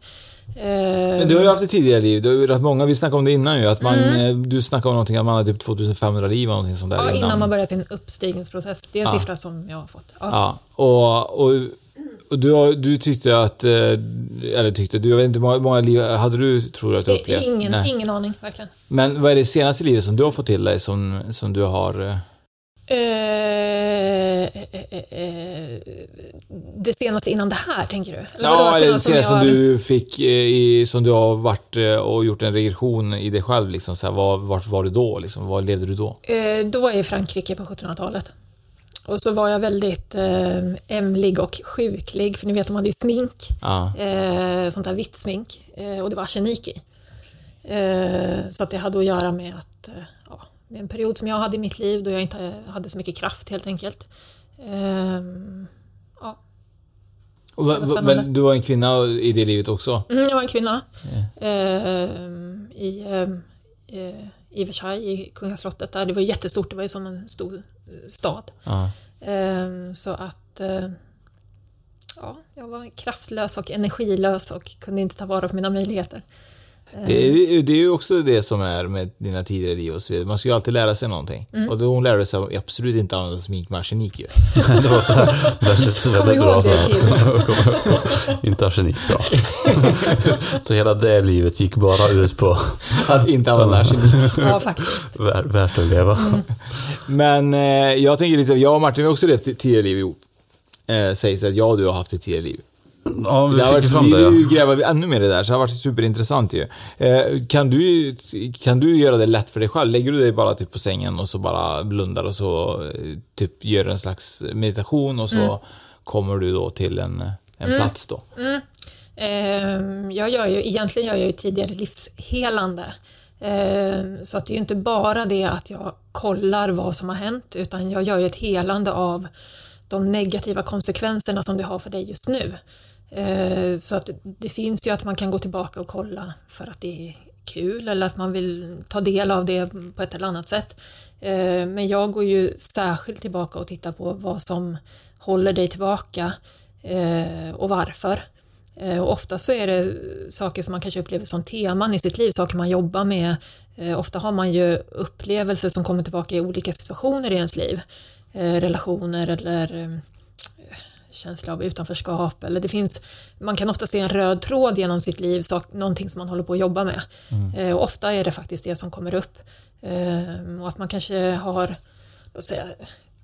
Eh, Men du har ju haft ett tidigare liv, du har ju rätt många, vi snackade om det innan ju, att man, eh, du snackade om någonting att man hade typ 2500 liv och någonting sånt där ja, innan man börjar sin uppstigningsprocess. Det är en Ja. siffra som jag har fått. Ja. Ja, och, och du, du tyckte att, eh, eller tyckte, du jag vet inte många, många liv hade du, tror du att du Det är upplevt? ingen, Nej. ingen aning, verkligen. Men vad är det senaste livet som du har fått till dig som, som du har... eh, Eh, eh, eh, det senaste innan det här, tänker du? Eller Ja, vadå, eller det senaste som har- du fick, eh, i, som du har varit och gjort en regression i dig själv liksom, så här, var, vart var du då liksom? Var levde du då? Då var jag i Frankrike på 1700-talet. Och så var jag väldigt eh, ämlig och sjuklig, för ni vet de hade ju smink, Ja. eh, sånt där vitt smink, eh, och det var arsenik i. Eh, så att det hade att göra med att, eh, ja, med en period som jag hade i mitt liv då jag inte hade så mycket kraft helt enkelt. Eh, ja. Var men du var en kvinna i det livet också? Mm, jag var en kvinna eh, i, eh, eh, i Versailles, i kungaslottet där. Det var jättestort, det var ju som en stor eh, stad. Ja. Eh, så att eh, ja, jag var kraftlös och energilös och kunde inte ta vara på mina möjligheter. Det, är, ju- det är ju också det som är med dina tidigare liv och så vidare. Man ska ju alltid lära sig någonting. Mm. Och då hon lärde sig absolut inte använda smink med arsenik ju. (laughs) Det var så här, väldigt, väldigt bra. Så här. (laughs) Inte arsenik, bra. (laughs) Så hela det livet gick bara ut på Att inte använda arsenik. Ja, faktiskt. vär, värt att leva. Men eh, jag tänker lite, jag och Martin har också levt tidigare liv ihop. Eh, sägs det att jag och du har haft ett tidigare liv. Ja, vi Det har fick varit, fram vi det. vill ju Ja. gräva ännu mer i det där, så det har varit superintressant ju. Eh, kan, du, kan du göra det lätt för dig själv? Lägger du dig bara typ på sängen och så bara blundar och så eh, typ gör en slags meditation och så Mm. kommer du då till en, en plats då? Ehm, jag gör ju, egentligen gör jag ju tidigare livshelande. Ehm, så att det är ju inte bara det att jag kollar vad som har hänt, utan jag gör ju ett helande av de negativa konsekvenserna som det har för dig just nu. Eh, så att det finns ju att man kan gå tillbaka och kolla för att det är kul eller att man vill ta del av det på ett eller annat sätt. Eh, men jag går ju särskilt tillbaka och tittar på vad som håller dig tillbaka eh, och varför. Och ofta så är det saker som man kanske upplever som teman i sitt liv, saker man jobbar med. Ofta har man ju upplevelser som kommer tillbaka i olika situationer i ens liv. Relationer eller känsla av utanförskap. Eller det finns, man kan ofta se en röd tråd genom sitt liv, sak, någonting som man håller på att jobba med. Eh, Och ofta är det faktiskt det som kommer upp. Eh, Och att man kanske har låt säga,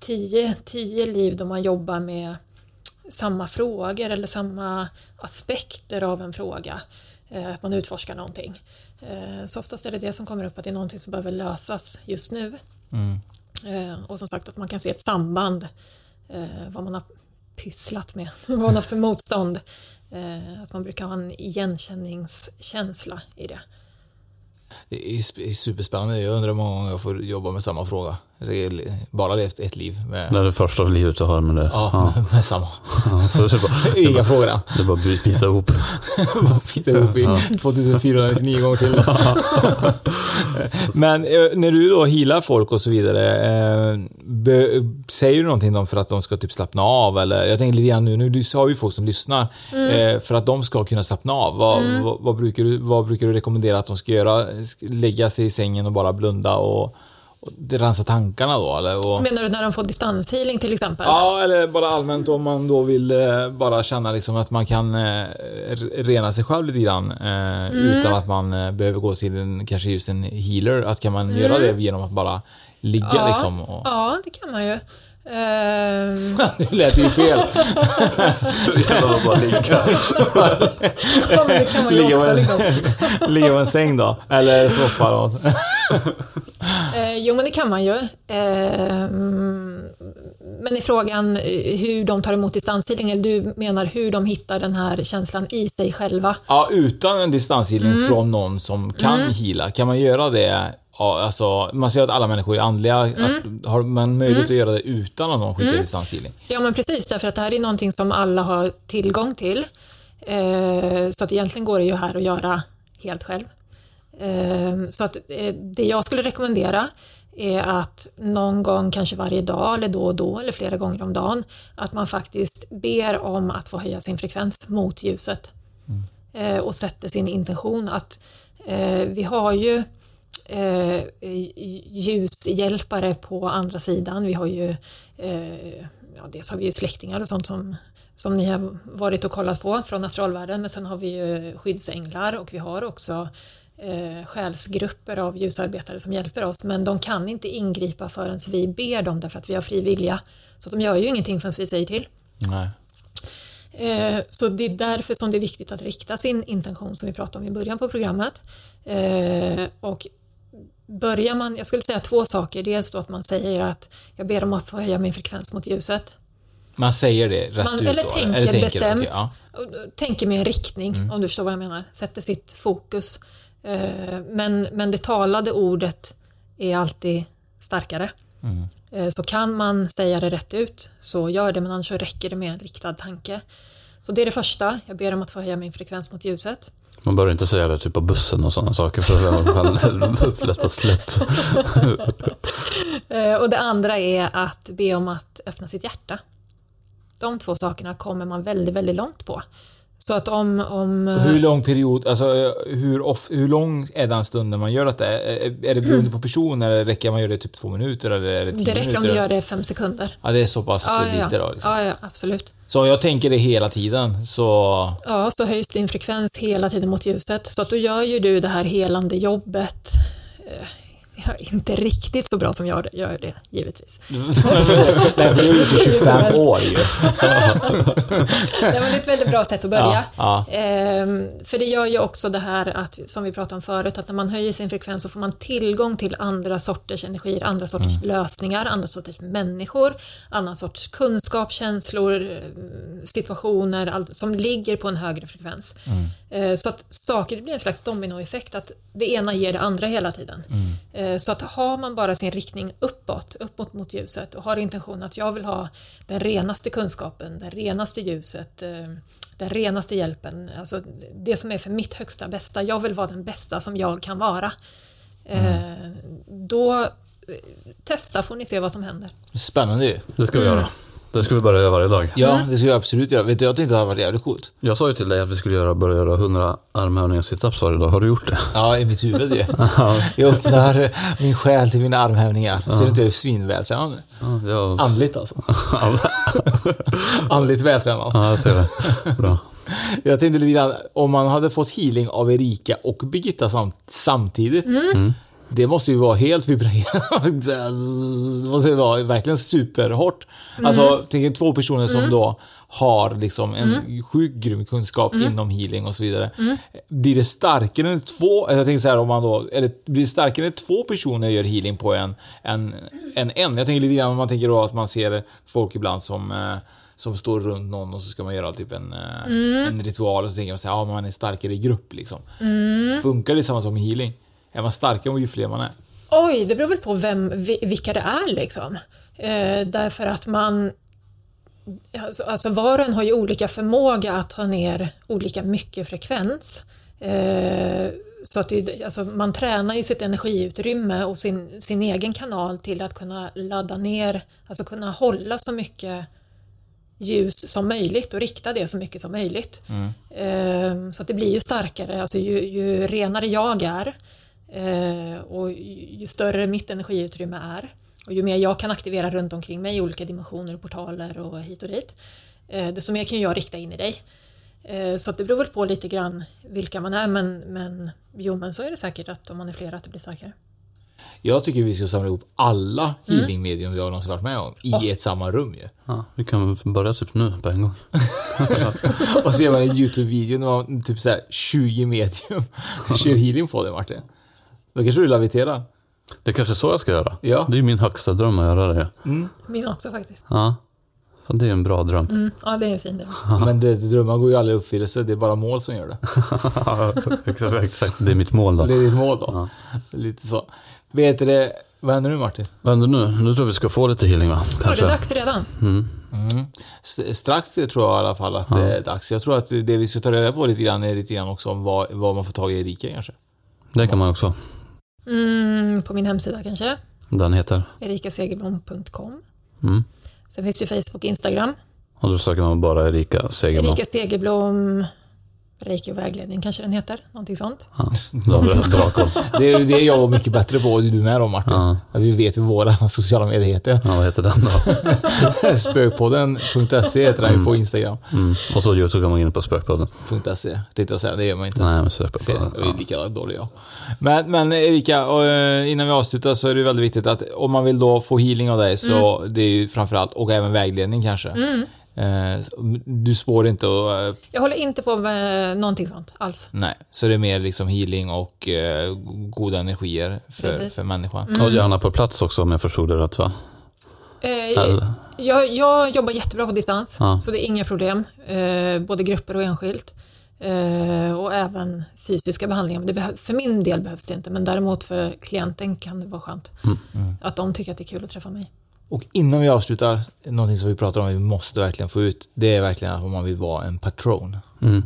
tio, tio liv då man jobbar med samma frågor eller samma aspekter av en fråga. Eh, Att man utforskar någonting. Så oftast är det det som kommer upp, att det är någonting som behöver lösas just nu. Eh, Och som sagt att man kan se ett samband, vad man har pysslat med, vad man har för motstånd. Eh, Att man brukar ha en igenkänningskänsla i det. Det är superspännande. Jag undrar hur många gånger jag får jobba med samma fråga. Bara levt ett liv med, Det är det första livet du har med det. ja, (laughs) med samma. Ja, så det bara, (laughs) det Inga bara, frågor än. det är bara att bita ihop. (laughs) Bara Fitta ihop i 2499 gånger till. Men eh, när du då healar folk och så vidare, eh, be, säger du någonting dem för att de ska typ slappna av? Eller, jag tänker lite grann nu, nu du har ju folk som lyssnar, eh, för att de ska kunna slappna av. Vad, vad, vad, brukar du, vad brukar du rekommendera att de ska göra? Lägga sig i sängen och bara blunda och, och rensa tankarna då? Eller? Och, Menar du när de får distanshealing till exempel? Ja, eller bara allmänt om man då vill eh, bara känna liksom att man kan eh, rena sig själv lite grann eh, utan att man eh, behöver gå till en, kanske just en healer. Att kan man göra det genom att bara ligga Ja. liksom? Och... Ja, det kan man ju. (laughs) Nu lät ju fel. bara ligga. ja, men det kan man ju Ligga också. Liksom. (laughs) ligga på en säng då? Eller soffa då? (laughs) Eh, jo, men det kan man ju. Ehm, men i frågan eh, hur de tar emot distanshealing, eller du menar hur de hittar den här känslan i sig själva? Ja, utan en distanshealing från någon som kan heala, kan man göra det? Ja, alltså, man säger att alla människor är andliga. Att, har man möjlighet att göra det utan att någon skickar distanshealing? Ja, men precis, därför att det här är någonting som alla har tillgång till. Eh, så att egentligen går det ju här att göra helt själv. Eh, så att eh, det jag skulle rekommendera är att någon gång, kanske varje dag eller då och då eller flera gånger om dagen, att man faktiskt ber om att få höja sin frekvens mot ljuset. Eh, och sätter sin intention att eh, vi har ju eh, ljushjälpare på andra sidan. Vi har ju, eh, ja, dels har vi ju släktingar och sånt som, som ni har varit och kollat på från astralvärlden, men sen har vi ju skyddsänglar och vi har också eh, själsgrupper av ljusarbetare som hjälper oss, men de kan inte ingripa förrän vi ber dem därför att vi har fri vilja. Så de gör ju ingenting förrän vi säger till. Nej. Eh, Så det är därför som det är viktigt att rikta sin intention som vi pratade om i början på programmet. Eh, Och börjar man, jag skulle säga två saker, dels då att man säger att jag ber om att få höja min frekvens mot ljuset. Man säger det rätt Man, ut eller då? tänker bestämt, okej, ja. tänker med en riktning Mm. om du förstår vad jag menar, sätter sitt fokus. Eh, Men, men det talade ordet är alltid starkare. Mm. Eh, Så kan man säga det rätt ut så gör det, men annars räcker det med en riktad tanke. Så det är det första, jag ber om att få höja min frekvens mot ljuset. Man bör inte säga det typ på bussen och sådana saker för att det (laughs) upplättas lätt. (laughs) Eh, Och det andra är att be om att öppna sitt hjärta. De två sakerna kommer man väldigt, väldigt långt på. Så att om... om Och Hur lång period, alltså hur, off, hur lång är den stunden man gör detta? Är, är det beroende på person eller räcker man göra det typ två minuter eller är det tio det räcker minuter? om du gör det fem sekunder. Ja, det är så pass Ja, ja, lite då. Liksom. ja, ja, absolut. Så om jag tänker det hela tiden så... Ja, så höjs din frekvens hela tiden mot ljuset. Så att då gör ju du det här helande jobbet. Eh, Ja, inte riktigt så bra som jag gör det, givetvis. (laughs) Nej, har det i 25 år ju. Det var ett väldigt bra sätt att börja. Ja, Ehm, för det gör ju också det här att, som vi pratade om förut, att när man höjer sin frekvens så får man tillgång till andra sorters energier, andra sorters Mm. lösningar, andra sorters människor, annan sorts kunskap, känslor, situationer allt, som ligger på en högre frekvens. Mm. Eh, Så att saker, det blir en slags dominoeffekt, att det ena ger det andra hela tiden. Mm. Eh, Så att har man bara sin riktning uppåt, uppåt mot ljuset och har intention att jag vill ha den renaste kunskapen, det renaste ljuset, eh, den renaste hjälpen, alltså det som är för mitt högsta bästa. Jag vill vara den bästa som jag kan vara. Eh, Då eh, testa får ni se vad som händer. Spännande ju. Det ska vi göra. Det ska vi börja göra varje dag. Ja, det ska jag absolut göra. Vet du, jag tänkte att det hade varit jävligt coolt. Jag sa ju till dig att vi skulle göra, börja göra 100 armhävningar och situps varje dag. Har du gjort det? Ja, i mitt huvud ju. (laughs) Jag öppnar min själ till mina armhävningar. Ser du inte hur svinvältränad nu? Ja, jag, Andligt alltså. (laughs) Andligt vältränad. ja, jag ser det. Bra. Jag tänkte lite grann, om man hade fått healing av Erika och Birgitta samt, samtidigt. Det måste ju vara helt vibrerande. (laughs) Det måste ju vara verkligen superhårt. Alltså, tänk er två personer som då har liksom en sjukt grym kunskap inom healing och så vidare. Blir det starkare än två, jag tänker så här om man då, eller blir det starkare när två personer gör healing på en, en, en, en? Jag tänker lite grann om man tänker då att man ser folk ibland som eh, som står runt någon och så ska man göra typ en, eh, en ritual och så tänker man sig ja man är starkare i grupp liksom. Funkar det samma som healing? Är man starkare ju fler man är? Oj, det beror väl på vem, vi- vilka det är liksom. Eh, därför att man... Alltså, alltså var och en har ju olika förmåga att ta ner olika mycket frekvens. Eh, så att det, alltså, man tränar ju sitt energiutrymme och sin, sin egen kanal till att kunna ladda ner, alltså kunna hålla så mycket ljus som möjligt och rikta det så mycket som möjligt. Eh, Så att det blir ju starkare, alltså ju, ju renare jag är och ju större mitt energiutrymme är och ju mer jag kan aktivera runt omkring mig i olika dimensioner och portaler och hit och dit, eh, desto mer kan jag rikta in i dig. Eh, Så att det beror väl på lite grann vilka man är, men, men jo, men så är det säkert att om man är flera att det blir starkare. Jag tycker vi ska samla ihop alla healingmedium vi har någonsin varit med om i ett samma rum ju. Ja, vi kan börja typ nu på en gång. (laughs) Och så gör man en YouTube-video när man typ såhär 20 medium (laughs) kör healing på det Martin. Då kanske du laviterar. Det är kanske så jag ska göra. Ja. Det är min högsta dröm att göra det. Min också faktiskt. Ja. Fan, det är en bra dröm. Mm, ja, det är en fin del. (laughs) Men det, drömmar går ju aldrig i uppfyllelse, det är bara mål som gör det. (laughs) exakt, exakt. Det är mitt mål då. Det är ditt mål då. Lite så. Vet du vad händer nu Martin? Vad händer nu? Nu tror jag vi ska få lite healing va? Ja, det är dags redan. S- Strax tror jag i alla fall att det är dags. Jag tror att det vi ska ta reda på lite grann är lite grann också om vad, vad man får tag i i Erika kanske. Det kan man också. Mm, på min hemsida kanske. Den heter? erikasegerblom.com. Mm. Sen finns det Facebook och Instagram. Och då söker man bara Erika Segerblom. Erika Segerblom, Reiki och vägledning kanske den heter. Någonting sånt. Ja, bra koll. Det är det jag var mycket bättre på, och du med då Martin. Ja. Vi vet ju våra sociala medier heter. Ja, vad heter den då? (laughs) Spökpodden.se heter den ju på Instagram. Mm. Och så Youtube kan man in på Spökpodden. .se tänkte jag säga, det gör man inte. Nej, men sök på Se, den. jag är lika dålig jag. Men, men Erika, eh, innan vi avslutar så är det väldigt viktigt att om man vill då få healing av dig så Mm. det är ju framförallt, och även vägledning kanske. Eh, du spår inte och, eh, Jag håller inte på med någonting sånt alls. nej, så det är mer liksom healing och eh, goda energier för, Precis. för människan. Mm. Och gärna på plats också om jag förstod det rätt va? Eh, jag, jag jobbar jättebra på distans, Ja. så det är inga problem. Eh, både grupper och enskilt. Eh, och även fysiska behandlingar. För min del behövs det inte, men däremot för klienten kan det vara skönt. Att de tycker att det är kul att träffa mig. Och innan vi avslutar, någonting som vi pratar om vi måste verkligen få ut, det är verkligen att man vill vara en patron. Mm.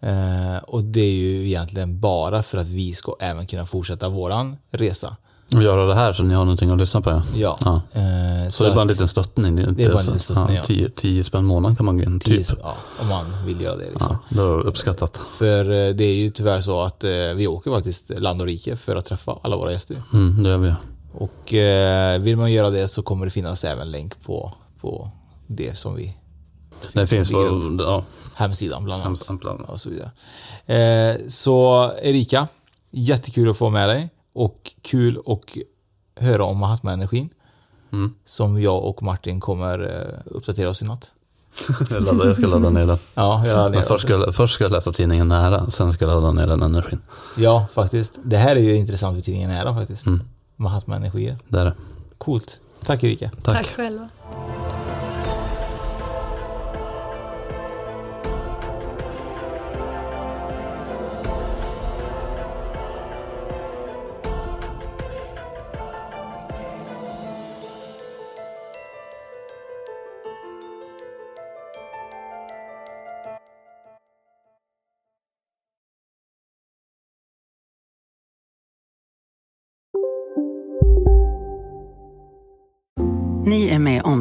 Eh, och det är ju egentligen bara för att vi ska även kunna fortsätta våran resa. Och göra det här så ni har någonting att lyssna på ja. Ja. Ja. Eh, Så, det är bara en liten stöttning. Det är, Det är bara en så- liten stöttning, ja. 10, 10 spänn månaden kan man gå in, typ. ja, om man vill göra det. Liksom. Ja, det är uppskattat. För eh, det är ju tyvärr så att eh, vi åker faktiskt land och rike för att träffa alla våra gäster. Mm, det gör vi. Och eh, vill man göra det så kommer det finnas även länk på, på det som vi Det finns på ja, hemsidan bland annat. hemsidan bland annat. och så vidare. Eh, så Erika, jättekul att få med dig och kul att höra om Mahatma-energin Mm. som jag och Martin kommer eh, uppdatera oss i natt. (laughs) Jag, laddar, jag ska ladda ner den. Ja, jag Men först, ska, först ska jag läsa tidningen Nära, sen ska jag ladda ner den energin. ja, faktiskt. Det här är ju intressant för tidningen Nära faktiskt. Mm. Mahatma-energier. Det är det. Coolt. Tack Erika. Tack. Tack själva.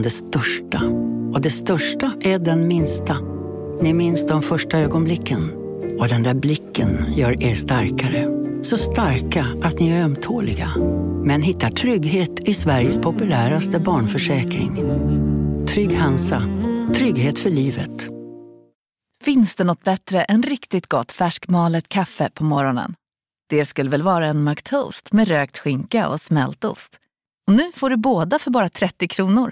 Om det största. Och det största är den minsta. Ni minns de första ögonblicken. Och den där blicken gör er starkare. Så starka att ni är ömtåliga. Men hittar trygghet i Sveriges populäraste barnförsäkring. Trygg Hansa. Trygghet för livet. Finns det något bättre än riktigt gott färskmalet kaffe på morgonen? Det skulle väl vara en McToast med rökt skinka och smältost. Och nu får du båda för bara 30 kronor.